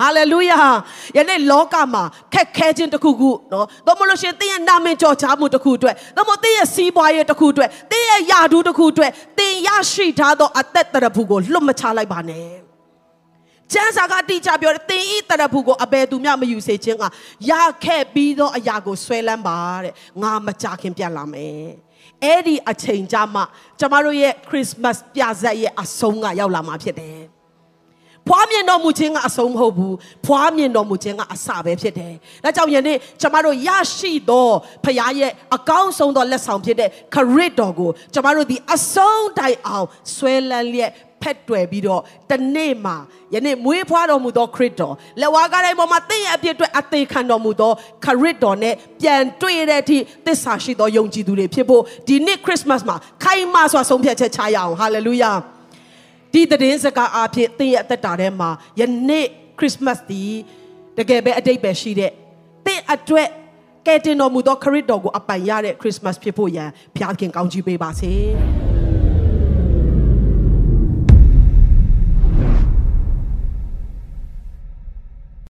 ဟာလေလုယာယနေ့လောကမှာခက်ခဲခြင်းတစ်ခုခုနော်သို့မဟုတ်လို့ရှင်သင်ရဲ့နာမည်ကြော်ချမှုတစ်ခုအတွက်သို့မဟုတ်သင်ရဲ့စီးပွားရေးတစ်ခုအတွက်သင်ရဲ့ယာဒူးတစ်ခုအတွက်သင်ရရှိထားသောအသက်တရဖူကိုလွတ်မချလိုက်ပါနဲ့ကျမ်းစာကတိကျပြောတယ်သင်ဤတရဖူကိုအဘယ်သူမှမယူစေခြင်းကရခဲ့ပြီးသောအရာကိုဆွဲလန်းပါတဲ့ငါမကြခင်ပြန်လာမယ်အဲ့ဒီအချိန်ကြမှာကျမတို့ရဲ့ခရစ်မတ်ပြဇက်ရဲ့အဆုံးကရောက်လာမှာဖြစ်တယ် ဖွားမြင်တော်မူခြင်းကအဆုံးမဟုတ်ဘူးဖွားမြင်တော်မူခြင်းကအစပဲဖြစ်တယ်။ဒါကြောင့်ယနေ့ကျမတို့ရရှိသောဖခင်ရဲ့အကောင်းဆုံးသောလက်ဆောင်ဖြစ်တဲ့ခရစ်တော်ကိုကျမတို့ဒီအဆုံးတိုင်အောင်ဆွဲလန်းလျက်ဖက်တွယ်ပြီးတော့တနေ့မှာယနေ့မွေးဖွားတော်မူသောခရစ်တော်လက်ဝါးကားတိုင်းပေါ်မှာသင်ရဲ့အပြစ်အတွက်အသေးခံတော်မူသောခရစ်တော်နဲ့ပြန်တွေ့တဲ့အထိသစ္စာရှိသောယုံကြည်သူတွေဖြစ်ဖို့ဒီနေ့ခရစ်မတ်မှာခိုင်မာစွာဆုံးဖြတ်ချက်ချရအောင်ဟာလေလုယာ ဒီသတင်းစကားအဖြစ်သင်ရဲ့အသက်တာထဲမှာယနေ့ခရစ်မတ်ဒီတကယ်ပဲအတိတ်ပဲရှိတဲ့သင်အတွက်ကဲတင်တော်မူသောခရစ်တော်ကိုအပိုင်ရတဲ့ခရစ်မတ်ဖြစ်ဖို့ရန်ဘုရားခင်ကောင်းချီးပေးပါစေ။